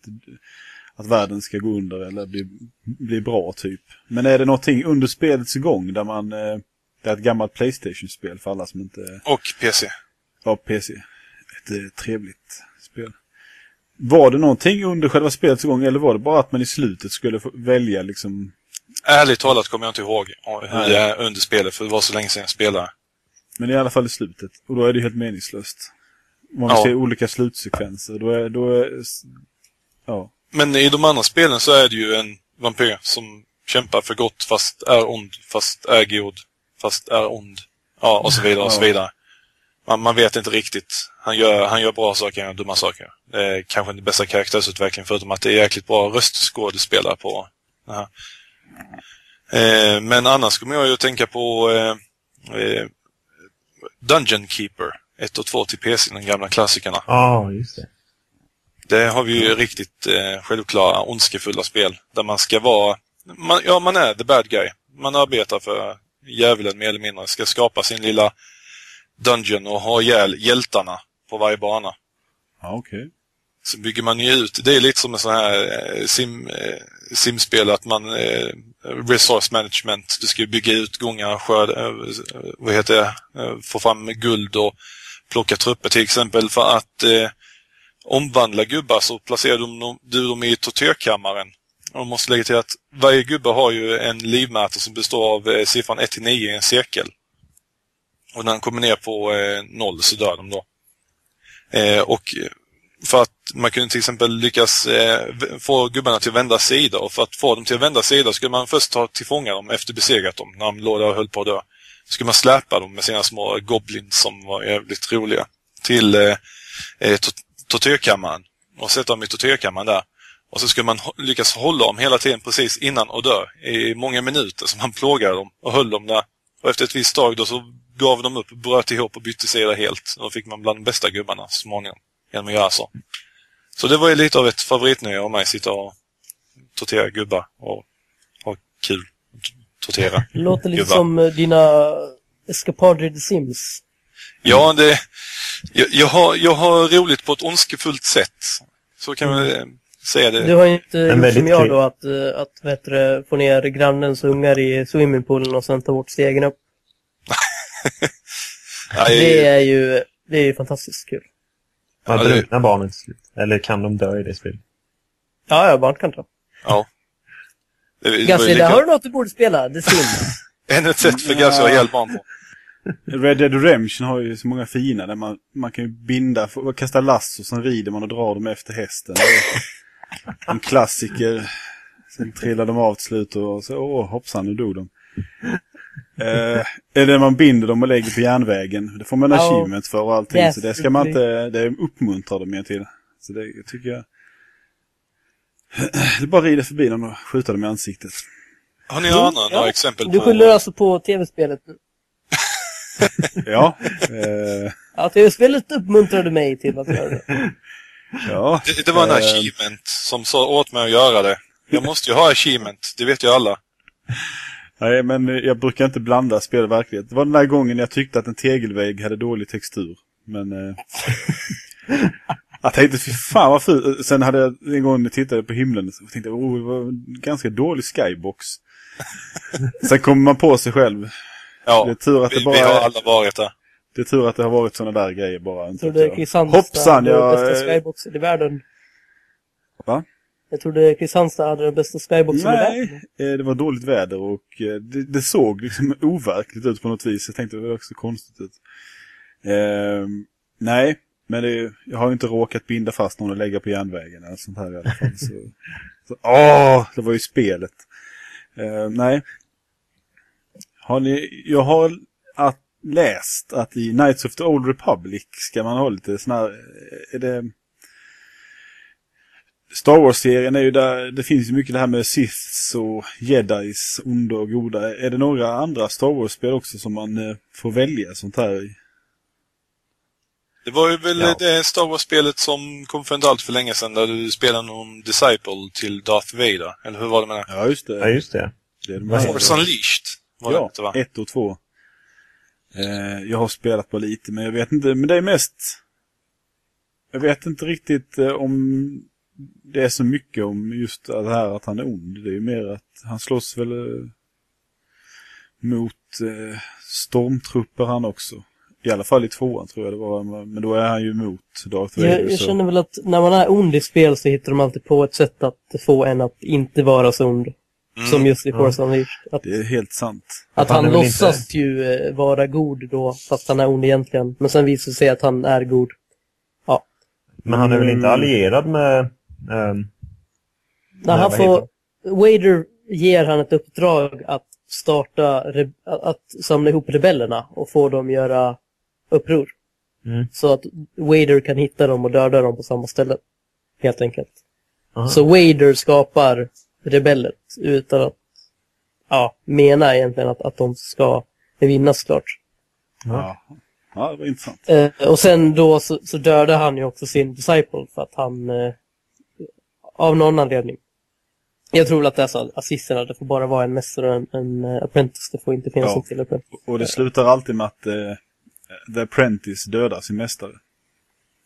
att världen ska gå under eller bli, bli bra typ. Men är det någonting under spelets gång där man... eh, Det är ett gammalt Playstation-spel för alla som inte Och PC? har PC. Ett eh, trevligt spel. Var det någonting under själva spelets gång eller var det bara att man i slutet skulle välja liksom... Ärligt talat kommer jag inte ihåg hur det är under spelet, för det var så länge sedan jag spelade. Men i alla fall i slutet. Och då är det helt meningslöst. Man Ja. ser olika slutsekvenser, då är... Då är ja. Men i de andra spelen så är det ju en vampyr som kämpar för gott fast är ond, fast är god, fast är ond. Ja, och så vidare och så vidare. Man, man vet inte riktigt. Han gör, han gör bra saker, han gör dumma saker. Det är kanske inte bästa karaktärsutveckling förutom att det är jäkligt bra röstskådespelare på det här. Eh, men annars kommer jag ju att tänka på eh, eh, Dungeon Keeper 1 och 2 till PC, de gamla klassikerna. Ja, just det. Det har vi ju riktigt eh, självklara ondskefulla spel där man ska vara, man, ja man är the bad guy. Man arbetar för djävulen mer eller mindre, ska skapa sin lilla dungeon och ha ihjäl hjältarna på varje bana. Ja, okej. så bygger man ju ut. Det är lite som en sån här eh, sim, eh, simspel att man eh, resource management. Du ska bygga ut gångar, skörda, eh, vad heter det, eh, få fram guld och plocka trupper till exempel för att eh, omvandla gubbar så placerar du, du dem i tortyrkammaren. Och man måste lägga till att varje gubbe har ju en livmätare som består av eh, siffran 1 till 9 i en cirkel. Och när den kommer ner på eh, noll så dör de då. Eh, och för att man kunde till exempel lyckas eh, få gubbarna till att vända sida och för att få dem till att vända sida skulle man först ta tillfånga dem efter besegrat dem när de låg där och höll på att dö. Så skulle man släpa dem med sina små goblins som var jävligt roliga till eh, eh tortyrkammaren och sätta dem i tortyrkammaren där. Och så skulle man lyckas hålla dem hela tiden precis innan och dö i många minuter så man plågade dem och höll dem där. Och efter ett visst tag då så gav de upp, bröt ihop och bytte sida helt. Då fick man bland de bästa gubbarna så småningom genom att göra så. Så det var ju lite av ett favoritnöje av mig, sitta och tortera gubbar och ha kul. Tortera Låter lite gubbar. som eh, dina eskapader i The Sims. Ja, det... Jag, jag, har, jag har roligt på ett ondskefullt sätt. Så kan man eh, säga det. Du har ju inte gjort som jag då, att, eh, att vet du, få ner grannens ungar i swimmingpoolen och sen ta bort stegen upp. *laughs* Nej, Det är ju, det är ju fantastiskt kul. Ja, det- drunknar barnen till slut. Eller kan de dö i det spelet? Ja, ja, barn kan ta. Ja. Det, det lika- där har du något du borde spela. The Sims. *laughs* Ännu ett sätt för Gassi att ihjäl barn på. Red Dead Redemption har ju så många fina där man, man kan ju binda, kasta lasso, sen rider man och drar dem efter hästen. Det en klassiker. Sen trillar de av till slut och så, åh hoppsan, nu dog de. Eh, eller man binder dem och lägger på järnvägen. Det får man Ja. achievement för och allting. Yes, så det ska man inte, det uppmuntrar de mer till. Så det tycker jag. Det är bara rida förbi dem och skjuta dem i ansiktet. Har ni andra några exempel Du på... skyller alltså på tv-spelet nu. *laughs* Ja. Eh, Ja, tv-spelet uppmuntrade mig till att göra det. ja. Det, det var en Eh, achievement som sa åt mig att göra det. Jag måste ju ha achievement, det vet ju alla. Nej, men jag brukar inte blanda spel och verklighet. Det var den där gången jag tyckte att en tegelvägg hade dålig textur. Men... Eh, *laughs* jag tänkte, fy fan vad fult. Sen hade jag en gång när jag tittade på himlen så tänkte jag, oh, det var en ganska dålig skybox. *laughs* Sen kommer man på sig själv. Ja, Det är tur att vi, det bara vi har är- alla varit där. Det är tur att det har varit sådana där grejer bara. Trodde att Kristianstad Hoppsan, jag... bästa skyboxen i världen. Va? Jag trodde Kristianstad hade den bästa skyboxen i världen. Nej, eh, det var dåligt väder och eh, det, det såg liksom *laughs* overkligt ut på något vis. Jag tänkte det var också konstigt ut. Ehm, nej, men det, jag har ju inte råkat binda fast någon och lägga på järnvägen eller sånt här i alla fall. Så, *laughs* så, åh, det var ju spelet. Ehm, nej. Har ni, jag har att, läst att i Knights of the Old Republic ska man ha lite sån här, är det... Star Wars-serien är ju där, det finns ju mycket det här med Siths och Jedis, onda och goda. Är det några andra Star Wars-spel också som man eh, får välja sånt här i? Det var ju väl Ja. det Star Wars-spelet som kom för inte allt för länge sedan där du spelade någon Disciple till Darth Vader. Eller hur var det med det? Ja, just det. Ja, just det. det är de Vad här- heter Force Unleashed var det ja, inte va? ett och två. Eh, jag har spelat på lite, men jag vet inte, men det är mest... Jag vet inte riktigt eh, om det är så mycket om just det här att han är ond. Det är ju mer att han slåss väl eh, mot eh, stormtrupper han också. I alla fall i tvåan tror jag det var, men då är han ju emot Darth Vader. Jag, jag så- känner väl att när man är ond i spel så hittar de alltid på ett sätt att få en att inte vara så ond. Mm. Som just i Force Unleashed. Att, Det är helt sant. att han han, låtsas ju eh, vara god då, fast han är ond egentligen. Men sen visar det sig att han är god. Men han är väl inte Mm. allierad med... När Nej, han får... Wader ger han ett uppdrag att starta, att samla ihop rebellerna och få dem göra uppror. Mm. Så att Wader kan hitta dem och döda dem på samma ställe. Helt enkelt. Aha. Så Wader skapar rebellet utan att ja, mena egentligen att, att de ska vinna såklart. Ja. ja, det var intressant. Eh, och sen då så, så dödar han ju också sin disciple för att han eh, av någon anledning. Jag tror att det är så assisterna, det får bara vara en mästare och en, en eh, apprentice. Det får inte finnas Ja. en till apprentice. Och det slutar alltid med att eh, The Apprentice dödar sin mästare.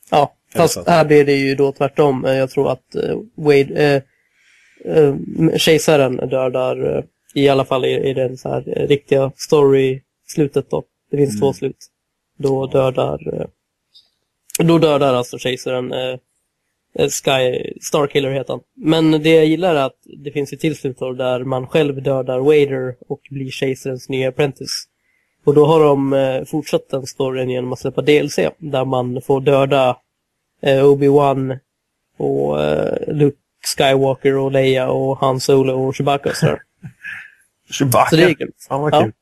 Ja, fast här blir det ju då tvärtom. Eh, Jag tror att eh, Wade, eh, eh, kejsaren dödar, eh, i alla fall i, i den så här riktiga story-slutet då. Det finns Mm. två slut. Då dödar, då dödar alltså kejsaren Sky, Starkiller heter han. Men det jag gillar är att det finns ett till där man själv dödar Wader och blir kejsarens nya apprentice. Och då har de eh, fortsatt den storyn genom att släppa DLC där man får döda eh, Obi-Wan och eh, Luke Skywalker och Leia och Han Solo och Chewbacca och sådär. *laughs* Chewbacca. Så det är grymt. Fan vad Ja. kul.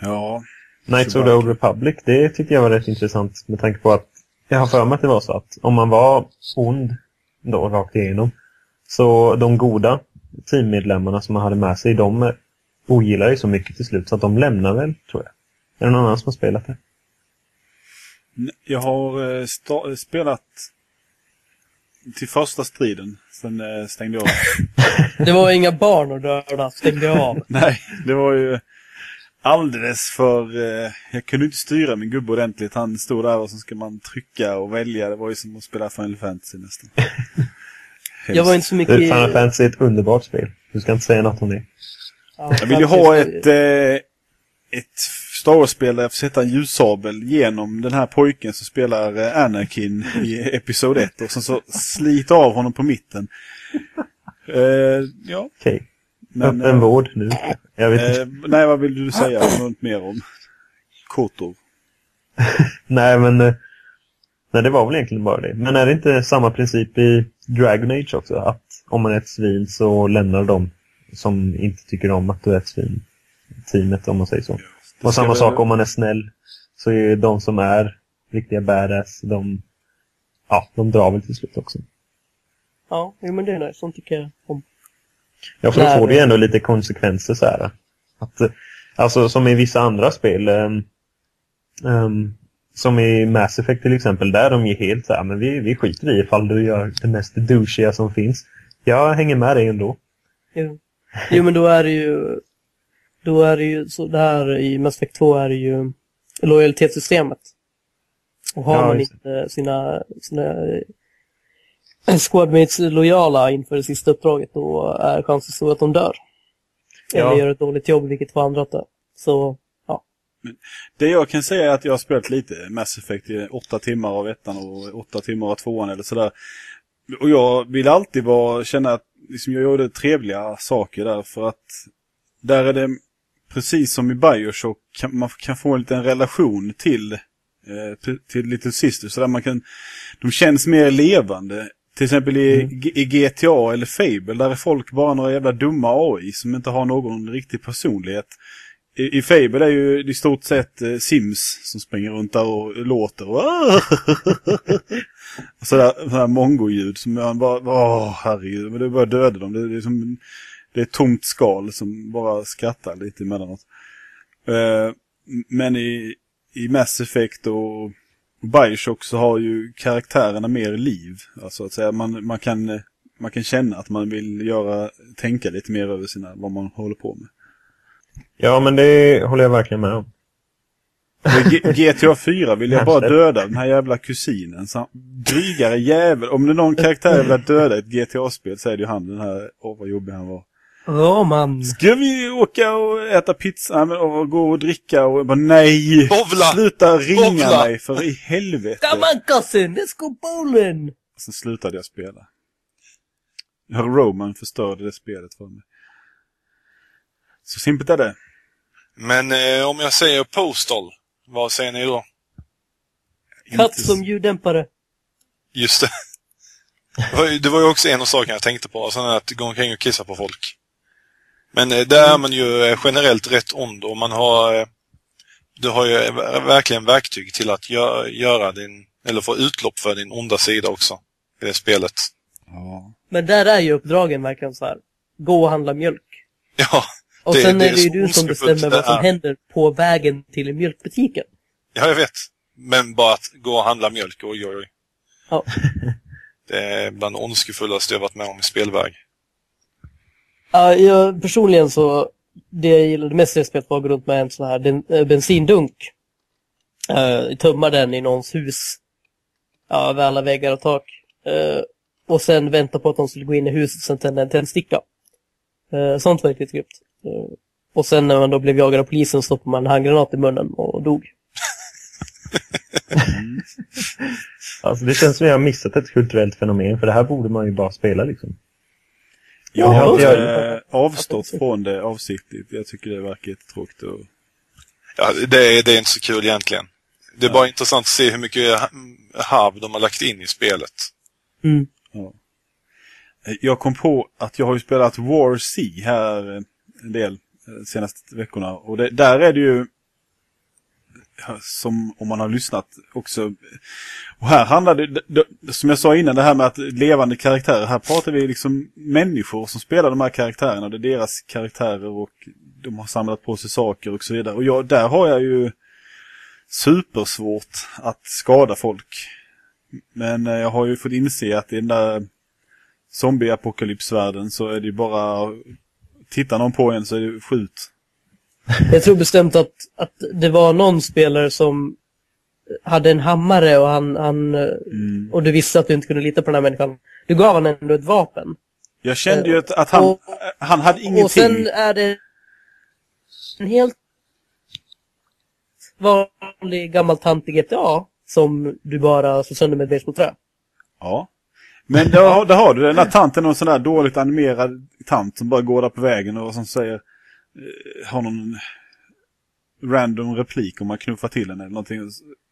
Ja, Knights of the. Old Republic, det tyckte jag var rätt intressant med tanke på att jag har för mig att det var så att om man var ond då rakt igenom så de goda teammedlemmarna som man hade med sig, de ogillar ju så mycket till slut så att de lämnar väl, tror jag. Är det någon annan som har spelat det? Jag har eh, spelat till första striden. Sen eh, stängde jag av. *laughs* Det var inga barn att döda, stängde jag av. *laughs* Nej, det var ju alldeles för... Eh, jag kunde inte styra min gubbe ordentligt. Han stod där och så ska man trycka och välja. Det var ju som att spela Final Fantasy nästan. *laughs* Jag var inte så mycket... Final Fantasy är ett underbart spel. Du ska inte säga något om det. Ja, Jag vill ju ha ett, eh, ett Star Wars-spel där jag får sätta en ljussabel genom den här pojken som spelar eh, Anakin i Episod 1 och sen så slita av honom på mitten. Eh, ja, Okej. Men... Öppen vård nu. Jag vet inte. Eh, nej, vad vill du säga något mer om? Kotor. *laughs* Nej, men... eh, Nej, det var väl egentligen bara det. Men är det inte samma princip i Dragon Age också? Att om man är ett svin så lämnar de som inte tycker om att du är ett svin teamet, om man säger så. Det Och samma väl- sak om man är snäll. Så är ju de som är riktiga badass, de... Ja, de drar väl till slut också. Ja, jo, men det är nice. Sånt tycker jag om. Ja, för då får det ju ändå lite konsekvenser så här. Att, alltså som i vissa andra spel. ehm, ehm, som i Mass Effect till exempel. Där de ju helt så här, men vi, vi skiter i ifall du gör det mest douchiga som finns. Jag hänger med dig ändå. Jo. jo, men då är det ju... Då är det ju så där i Mass Effect 2 är det ju lojalitetssystemet. Och har Ja, man inte sina, sina squadmates lojala inför det sista uppdraget då är chansen stor att de dör. Eller Ja. gör ett dåligt jobb, vilket får andra dö. Så, ja. Det jag kan säga är att jag har spelat lite Mass Effect i åtta timmar av ettan och åtta timmar av tvåan eller sådär. Och jag vill alltid vara, känna att liksom, jag gjorde trevliga saker där för att där är det precis som i Bioshock, kan, man kan få en liten relation till, eh, till, Little Sisters. Så där man kan, de känns mer levande. Till exempel i, G- i GTA eller Fable, där är folk bara några jävla dumma AI som inte har någon riktig personlighet. I, I Fable är ju i stort sett eh, Sims som springer runt där och låter. *laughs* Och, sådär, sådär mongo-ljud som man bara, åh herregud, men det bara döda dem. Det, det, är som, det är ett tomt skal som bara skrattar lite emellanåt. Eh, men i, i Mass Effect och Bioshock så har ju karaktärerna mer liv. Alltså att säga, man, man, kan, man kan känna att man vill göra, tänka lite mer över sina, vad man håller på med. Ja, men det håller jag verkligen med om. GTA 4 vill jag bara Kanske. döda den här jävla kusinen. Så drygare jävel. Om det är någon karaktär jag vill döda i ett GTA-spel så är det ju han den här, åh vad jobbig han var. Roman! Ska vi åka och äta pizza men, och gå och dricka och jag bara nej! Bowla! Sluta ringa Bowla! mig för i helvete! Come on cousin, let's go bowling! Sen slutade jag spela. Roman förstörde det spelet för mig. Så simpelt är det. Men eh, om jag säger Postal, vad säger ni då? Katt som ljuddämpare. Just det. *laughs* Det var, ju, det var ju också en av sakerna jag tänkte på, sen att gå omkring och kissa på folk. Men eh, där är man ju eh, generellt rätt ond och man har... eh, Du har ju verkligen verktyg till att gö- göra din, eller få utlopp för din onda sida också. I det spelet. Ja. Men där är ju uppdragen verkligen så här. Gå och handla mjölk. Ja, Och Det- sen det är det ju du som bestämmer vad som händer på vägen till mjölkbutiken. ja jag vet. Men bara att gå och handla mjölk, oj oj oj. Ja. Det är bland det ondskefullaste jag varit med om i spelväg. Ja, jag, personligen så, det jag gillade mest i det spelet var att gå runt med en sån här den, eh, bensindunk. Eh, uh, tömma den i någons hus. Ja, över alla väggar och tak. Uh, och sen vänta på att de skulle gå in i huset och sen tända en tändsticka. Uh, sånt var riktigt grymt. Uh, och sen när man då blev jagad av polisen stoppade man en handgranat i munnen och dog. *laughs* Alltså det känns som jag har missat ett kulturellt fenomen, för det här borde man ju bara spela liksom. Jag har Ja, inte jag- eh, avstått från det avsiktligt. Jag tycker det verkar jättetråkigt. Och... Ja, det, är- det är inte så kul egentligen. Det är bara intressant att se hur mycket ha- harv de har lagt in i spelet. Mm. Ja. Jag kom på att jag har ju spelat War C här en del eh, senaste veckorna. Och det, där är det ju ja, som om man har lyssnat också. Och här handlar det, som jag sa innan, det här med att levande karaktärer. Här pratar vi liksom människor som spelar de här karaktärerna. Det är deras karaktärer och de har samlat på sig saker och så vidare. Och jag, där har jag ju supersvårt att skada folk. Men eh, jag har ju fått inse att i den där zombieapokalypsvärlden så är det ju bara... Tittar någon på en så är det skjut. Jag tror bestämt att, att det var någon spelare som hade en hammare och han, han Mm. och du visste att du inte kunde lita på den här människan. Du gav honom ändå ett vapen. Jag kände ju att, att han, Och- han hade ingenting. Och sen är det en helt vanlig gammal tant i GTA som du bara slår sönder med ett basebollträ. Ja. Men där, där har du den där tanten, någon sån där dåligt animerad tant som bara går där på vägen och som säger, eh, har någon random replik om man knuffar till henne eller någonting.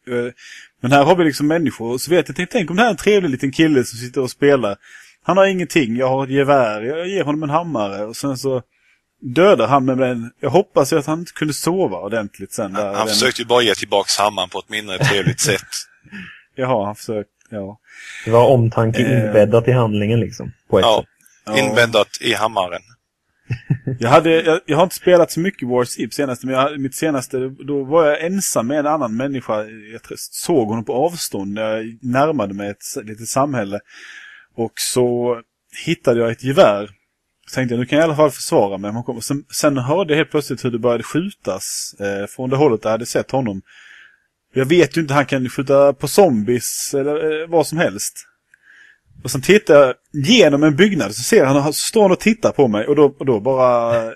Eh, Men här har vi liksom människor, och så vet jag, tänk, tänk om det här är en trevlig liten kille som sitter och spelar. Han har ingenting, jag har ett gevär, jag ger honom en hammare och sen så dödar han med den. Jag hoppas ju att han inte kunde sova ordentligt sen. Där, Han den, försökte ju bara ge tillbaks hammaren på ett mindre trevligt *laughs* sätt. Jaha, han försökt, ja. Det var omtanke Eh. inbäddat i handlingen liksom. På ett Ja, sätt. ja. inbäddat i hammaren. Jag, hade, jag, jag har inte spelat så mycket War Eve senaste, men jag, mitt senaste, då var jag ensam med en annan människa. Jag såg honom på avstånd när jag närmade mig ett litet samhälle. Och så hittade jag ett gevär. Så tänkte jag, nu kan jag i alla fall försvara mig. Sen, sen hörde jag helt plötsligt hur det började skjutas eh, från det hållet där jag hade sett honom. Jag vet ju inte, han kan skjuta på zombies eller eh, vad som helst. Och sen tittar jag genom en byggnad så ser han, han står han och tittar på mig och då, och då bara eh,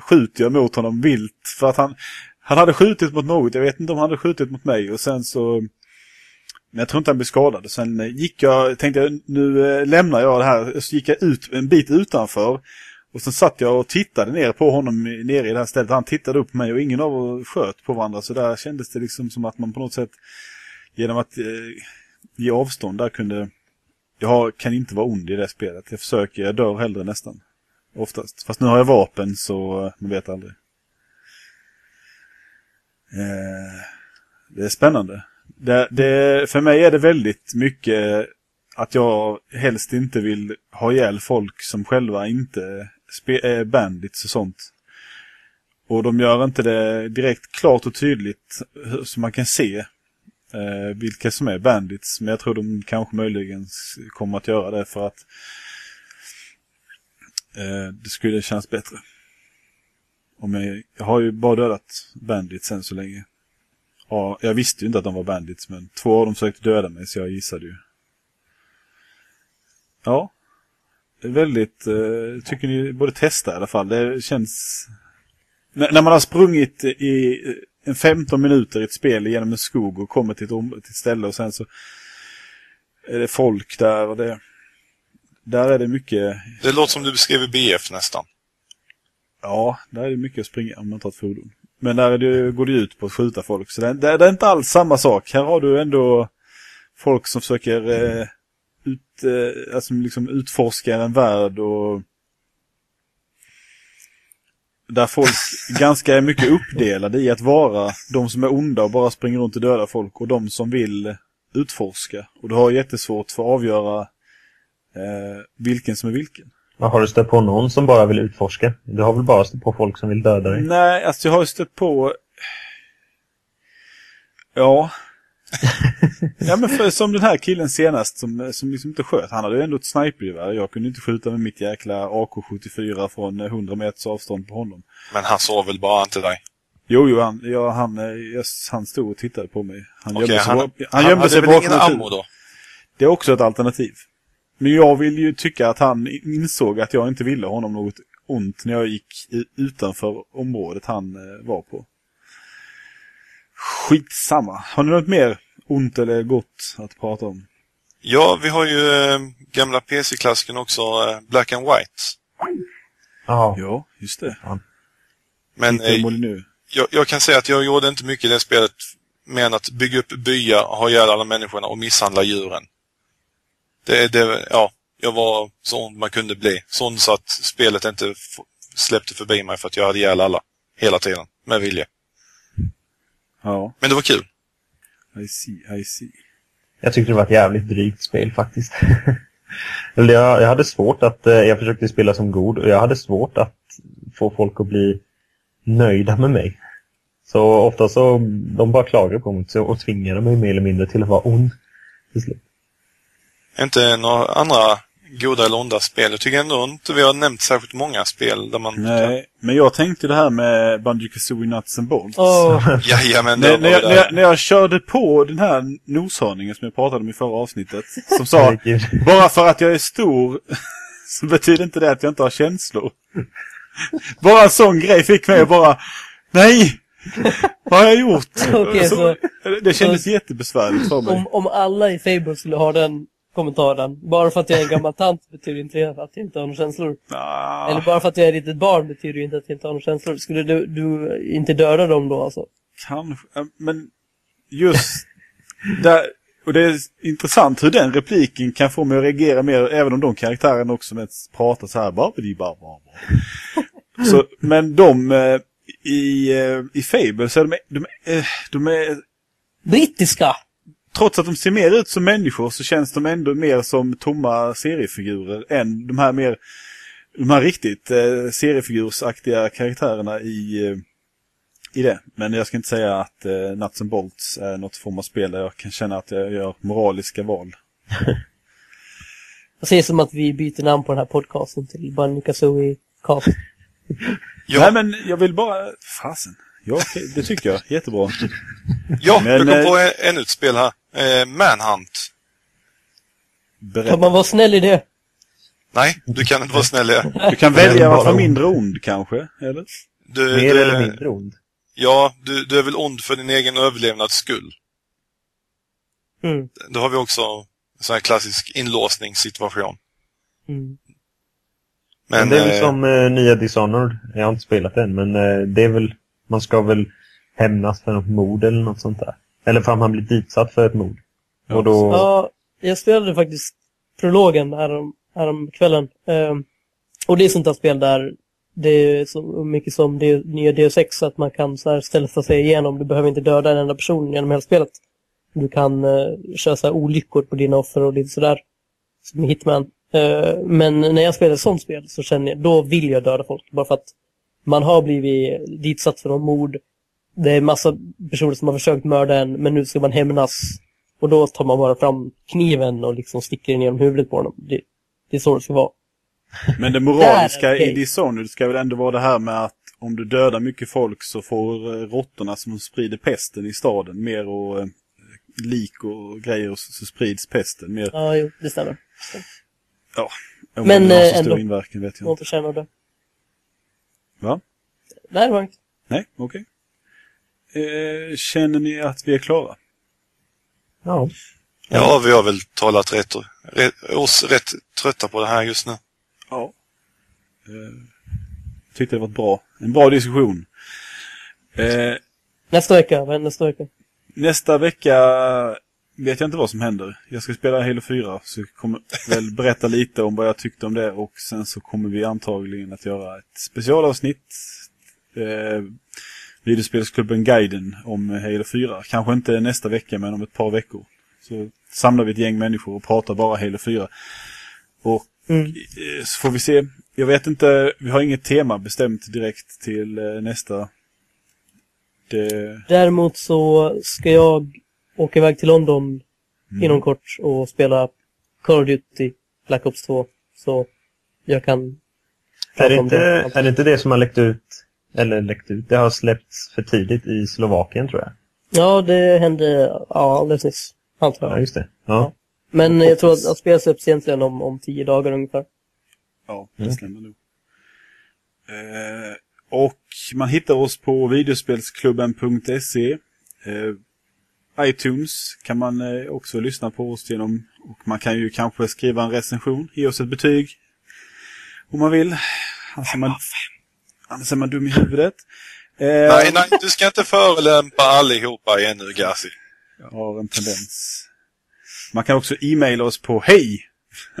skjuter jag mot honom vilt. För att han, han hade skjutit mot något, jag vet inte om han hade skjutit mot mig och sen så... Men jag tror inte han blev skadad. Sen eh, gick jag, tänkte jag, nu eh, lämnar jag det här. Så gick jag ut en bit utanför. Och sen satt jag och tittade ner på honom nere i det här stället. Han tittade upp på mig och ingen av oss sköt på varandra. Så där kändes det liksom som att man på något sätt genom att eh, ge avstånd där kunde... Jag kan inte vara ond i det spelet. Jag försöker, jag dör hellre nästan. Oftast. Fast nu har jag vapen så eh, man vet aldrig. Eh, det är spännande. Det, det, för mig är det väldigt mycket att jag helst inte vill ha ihjäl folk som själva inte är eh, bandits och sånt. Och de gör inte det direkt klart och tydligt så man kan se eh, vilka som är bandits. Men jag tror de kanske möjligen kommer att göra det för att eh, det skulle kännas bättre. Om jag, jag har ju bara dödat bandits än så länge. Ja, jag visste ju inte att de var bandits men två av dem försökte döda mig så jag gissade ju. Ja. Det är väldigt, eh, tycker ni borde testa i alla fall. Det känns... N- när man har sprungit i en 15 minuter i ett spel genom en skog och kommer till ett, om- till ett ställe och sen så är det folk där och det... Där är det mycket... Det låter som du beskriver BF nästan. Ja, där är det mycket att springa om man tar ett fordon. Men där är det, går det ut på att skjuta folk. Så det, det, det är inte alls samma sak. Här har du ändå folk som försöker eh, ut, eh, alltså liksom utforska en värld och där folk ganska är mycket uppdelade i att vara de som är onda och bara springer runt och dödar folk och de som vill utforska. Och du har jättesvårt för att avgöra eh, vilken som är vilken. Ja, Har du stött på någon som bara vill utforska? Du har väl bara stött på folk som vill döda dig? Nej, alltså jag har stött på... Ja. Ja men för, som den här killen senast som, som liksom inte sköt. Han hade ju ändå ett snipergevär. Jag kunde inte skjuta med mitt jäkla AK-74 från 100 meters avstånd på honom. Men han såg väl bara inte dig. Jo, jo, han, ja, han, eh, yes, han stod och tittade på mig. Han Okej, gömde sig, han, bak- han, han gömde hade sig väl bakom ingen ammo då? Det är också ett alternativ. Men jag vill ju tycka att han insåg att jag inte ville honom något ont när jag gick utanför området han eh, var på. Skitsamma. Har ni något mer ont eller gott att prata om? Ja, vi har ju eh, gamla PC-klassiken också, eh, Black and White. Ja. Ja, just det. Men Peter eh, Molyneux. jag, jag kan säga att jag gjorde inte mycket i det spelet mer än att bygga upp byar, ha ihjäl alla människorna och misshandla djuren. Det, det, ja, jag var sån man kunde bli. Sån så att spelet inte släppte förbi mig för att jag hade ihjäl alla. Hela tiden. Med vilje. Ja, Men det var kul. I see, I see. Jag tyckte det var ett jävligt drygt spel faktiskt. *laughs* Eller jag, jag hade svårt att, eh, jag försökte spela som god och jag hade svårt att få folk att bli nöjda med mig. Så ofta så, de bara klagade på mig och tvingade mig mer eller mindre till att vara ond. till slut. Inte några andra goda eller onda spel. Jag tycker ändå inte vi har nämnt särskilt många spel där man... Nej, men jag tänkte det här med Banjo-Kazooie Nuts and Bolts. Åh, *laughs* Jajamän, När, när, jag, när, jag, när jag körde på den här noshörningen som jag pratade om i förra avsnittet. Som sa, *laughs* bara för att jag är stor *laughs* så betyder inte det att jag inte har känslor. Bara en sån grej fick mig att bara, nej! Vad har jag gjort? Okej, så- det kändes jättebesvärligt för mig. om, om alla i Fable skulle ha den kommentaren. Bara för att jag är en gammal tant betyder inte att jag inte har några känslor. Ah, Eller bara för att jag är ett litet barn betyder inte att jag inte har några känslor. Skulle du, du inte döda dem då alltså? kanske, men just *laughs* där, och det är intressant hur den repliken kan få mig att reagera mer, även om de karaktärerna också med pratar så här, bara, bara, bara. *laughs* Så, men de eh, i, eh, i Fable så är de, de, eh, de är, Brittiska! Trots att de ser mer ut som människor så känns de ändå mer som tomma seriefigurer än de här mer, de här riktigt eh, seriefigursaktiga karaktärerna i, eh, i det. Men jag ska inte säga att eh, Nuts and Bolts är något form av spel där jag kan känna att jag gör moraliska val. Jag ser som att vi byter namn på den här podcasten till Bunny Kazooie Cast. Ja, Nej men jag vill bara, fasen. Ja, det tycker jag. Jättebra. ja men, jag kom eh, på en- ännu ett spel här. Eh, Manhunt. Kan Berätta. man vara snäll i det? Nej, du kan inte vara snäll i det. Du kan välja att vara mindre ond kanske, eller? Du, Mer du, eller mindre ond. Ja, du, du är väl ond för din egen överlevnads skull. Mm. Då har vi också en sån här klassisk inlåsningssituation. Mm. Men Men, det är väl eh, som eh, nya Dishonored. Jag har inte spelat den, men eh, det är väl... Man ska väl hämnas för något mord eller något sånt där. Eller för att man blir ditsatt för ett mord. Och då... Ja, jag spelade faktiskt prologen härom, härom kvällen. Ehm, och det är sånt där spel där det är så mycket som det nya DSX att man kan så här ställa sig igenom. Du behöver inte döda en enda person genom hela spelet. Du kan eh, köra så här olyckor på dina offer och lite sådär. Som i Hitman. Eh, men när jag spelar sånt spel så känner jag, då vill jag döda folk. Bara för att man har blivit ditsatt för någon mord. Det är massa personer som har försökt mörda en, men nu ska man hämnas. Och då tar man bara fram kniven och liksom sticker den genom huvudet på honom. Det, det är så det ska vara. Men det *laughs* moraliska Där, okej. i Dishonored ska väl ändå vara det här med att om du dödar mycket folk så får eh, råttorna som sprider pesten i staden mer och eh, lik och grejer och så, sprids pesten mer. Ja, jo, det stämmer. Om Men, det har så eh, stor ändå. inverkan vet jag inte. inte känna det. Va? Nej, det var inte. Nej, okej. Eh, känner ni att vi är klara? Ja. ja, vi har väl talat rätt, rätt, oss rätt trötta på det här just nu. Ja. Eh, tyckte det var bra, en bra diskussion. Eh, Nästa vecka, vad händer nästa vecka? Nästa vecka vet jag inte vad som händer. Jag ska spela Halo 4 så jag kommer väl berätta lite om vad jag tyckte om det och sen så kommer vi antagligen att göra ett specialavsnitt. Eh, Videospelsklubben Guiden om Halo 4. Kanske inte nästa vecka men om ett par veckor. Så samlar vi ett gäng människor och pratar bara Halo 4. Och Mm. eh, så får vi se. Jag vet inte, vi har inget tema bestämt direkt till eh, nästa. Det... Däremot så ska jag åka iväg till London inom kort och spela Call of Duty Black Ops 2. Så jag kan Är det, inte, är det inte det som har läckt ut eller läckt ut. Det har släppts för tidigt i Slovakien tror jag. Ja, det hände ja, alldeles nyss. Antar Ja, jag. just det. Ja. Men jag tror att, att spelet släpps egentligen om, om tio dagar ungefär. Ja, det Mm. stämmer nog. Eh, och man hittar oss på videospelsklubben.se. Eh, iTunes kan man eh, också lyssna på oss genom. Och man kan ju kanske skriva en recension, ge oss ett betyg. Om man vill. Är man, annars är man dum i huvudet. Eh, Nej, nej, du ska inte förolämpa allihopa igen nu, Gassi. Jag har en tendens. Man kan också e-maila oss på hej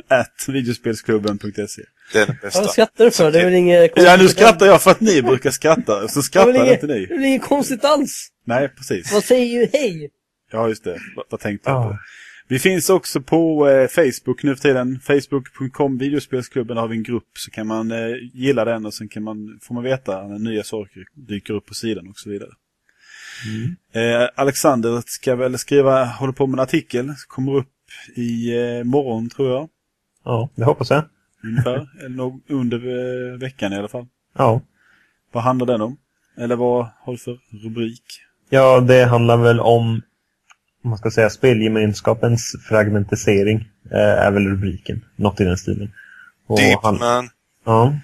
at videospelsklubben.se. Det är den bästa. Vad skrattar du för? Det är väl inget konstigt. Ja, nu skrattar jag för att ni brukar skratta, och så Det är skrattar väl inget, inte det ni. är väl inget konstigt alls? Nej, precis. Vad säger ju hej? Ja, just det. Vad, tänkte jag Ja. på? Vi finns också på eh, Facebook nu för tiden. Facebook.com videospelsklubben har vi en grupp. Så kan man eh, gilla den och sen kan man, får man veta när nya saker dyker upp på sidan och så vidare. Eh, Alexander ska väl skriva, håller på med en artikel. Kommer upp i eh, morgon tror jag. ja, det hoppas jag. Ungefär. Eller nog under eh, veckan i alla fall. Ja. Vad handlar den om? Eller vad har du för rubrik? ja, det handlar väl om, om man ska säga, spelgemenskapens fragmentisering. Eh, är väl rubriken. Något i den stilen. Och han- Deepman. Ja,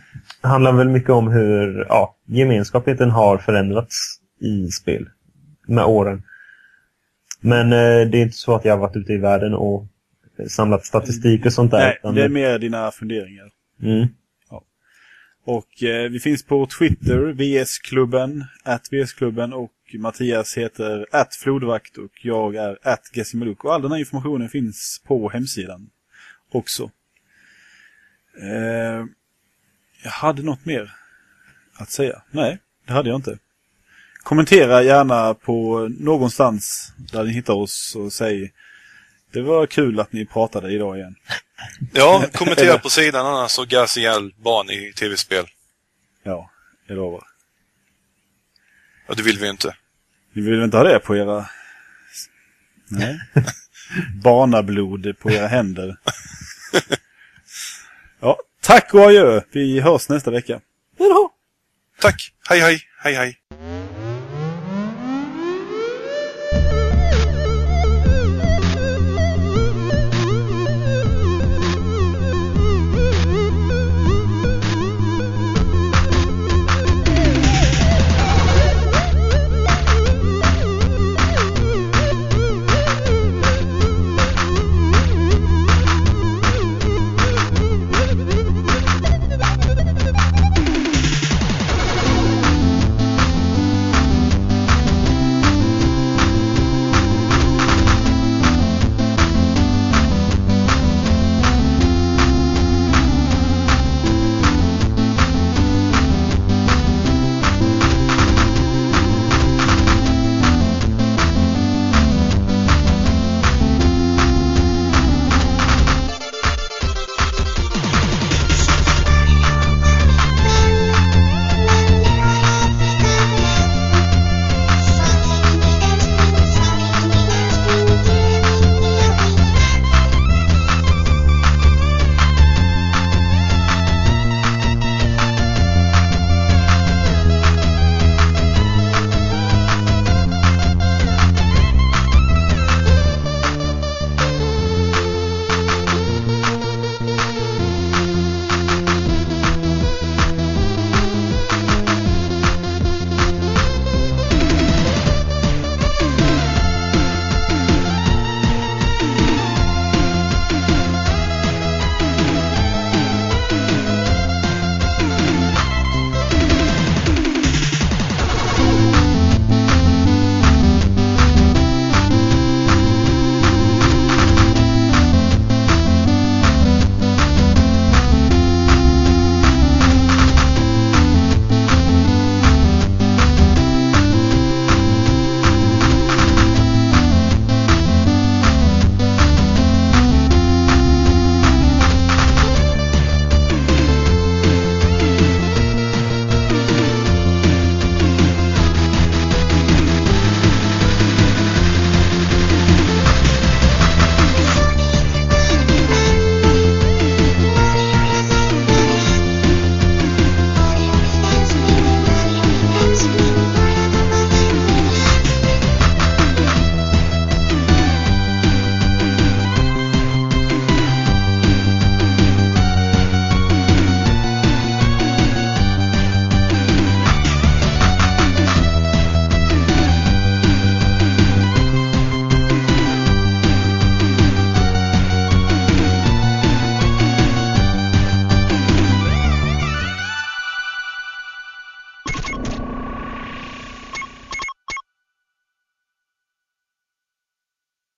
det handlar väl mycket om hur ja, gemenskapen har förändrats i spel med åren. Men eh, det är inte så att jag har varit ute i världen och samlat statistik och sånt där. Nej, utan- det är mer dina funderingar. mm, Och eh, vi finns på Twitter, VS-klubben, at VS-klubben och Mattias heter Flodvakt och jag är at Gesimaluk. Och all den här informationen finns på hemsidan också. Eh, jag hade något mer att säga. Nej, det hade jag inte. Kommentera gärna på någonstans där ni hittar oss och säg det var kul att ni pratade idag igen. *laughs* Ja, kommentera på sidan annars så gas ihjäl barn i tv-spel. Ja, jag lovar. Ja, det vill vi inte. Ni vill inte ha det på era... Nej. *laughs* Barnablod på era händer. Ja, tack och adjö. Vi hörs nästa vecka. Hejdå! Tack! Hej, hej! Hej, hej!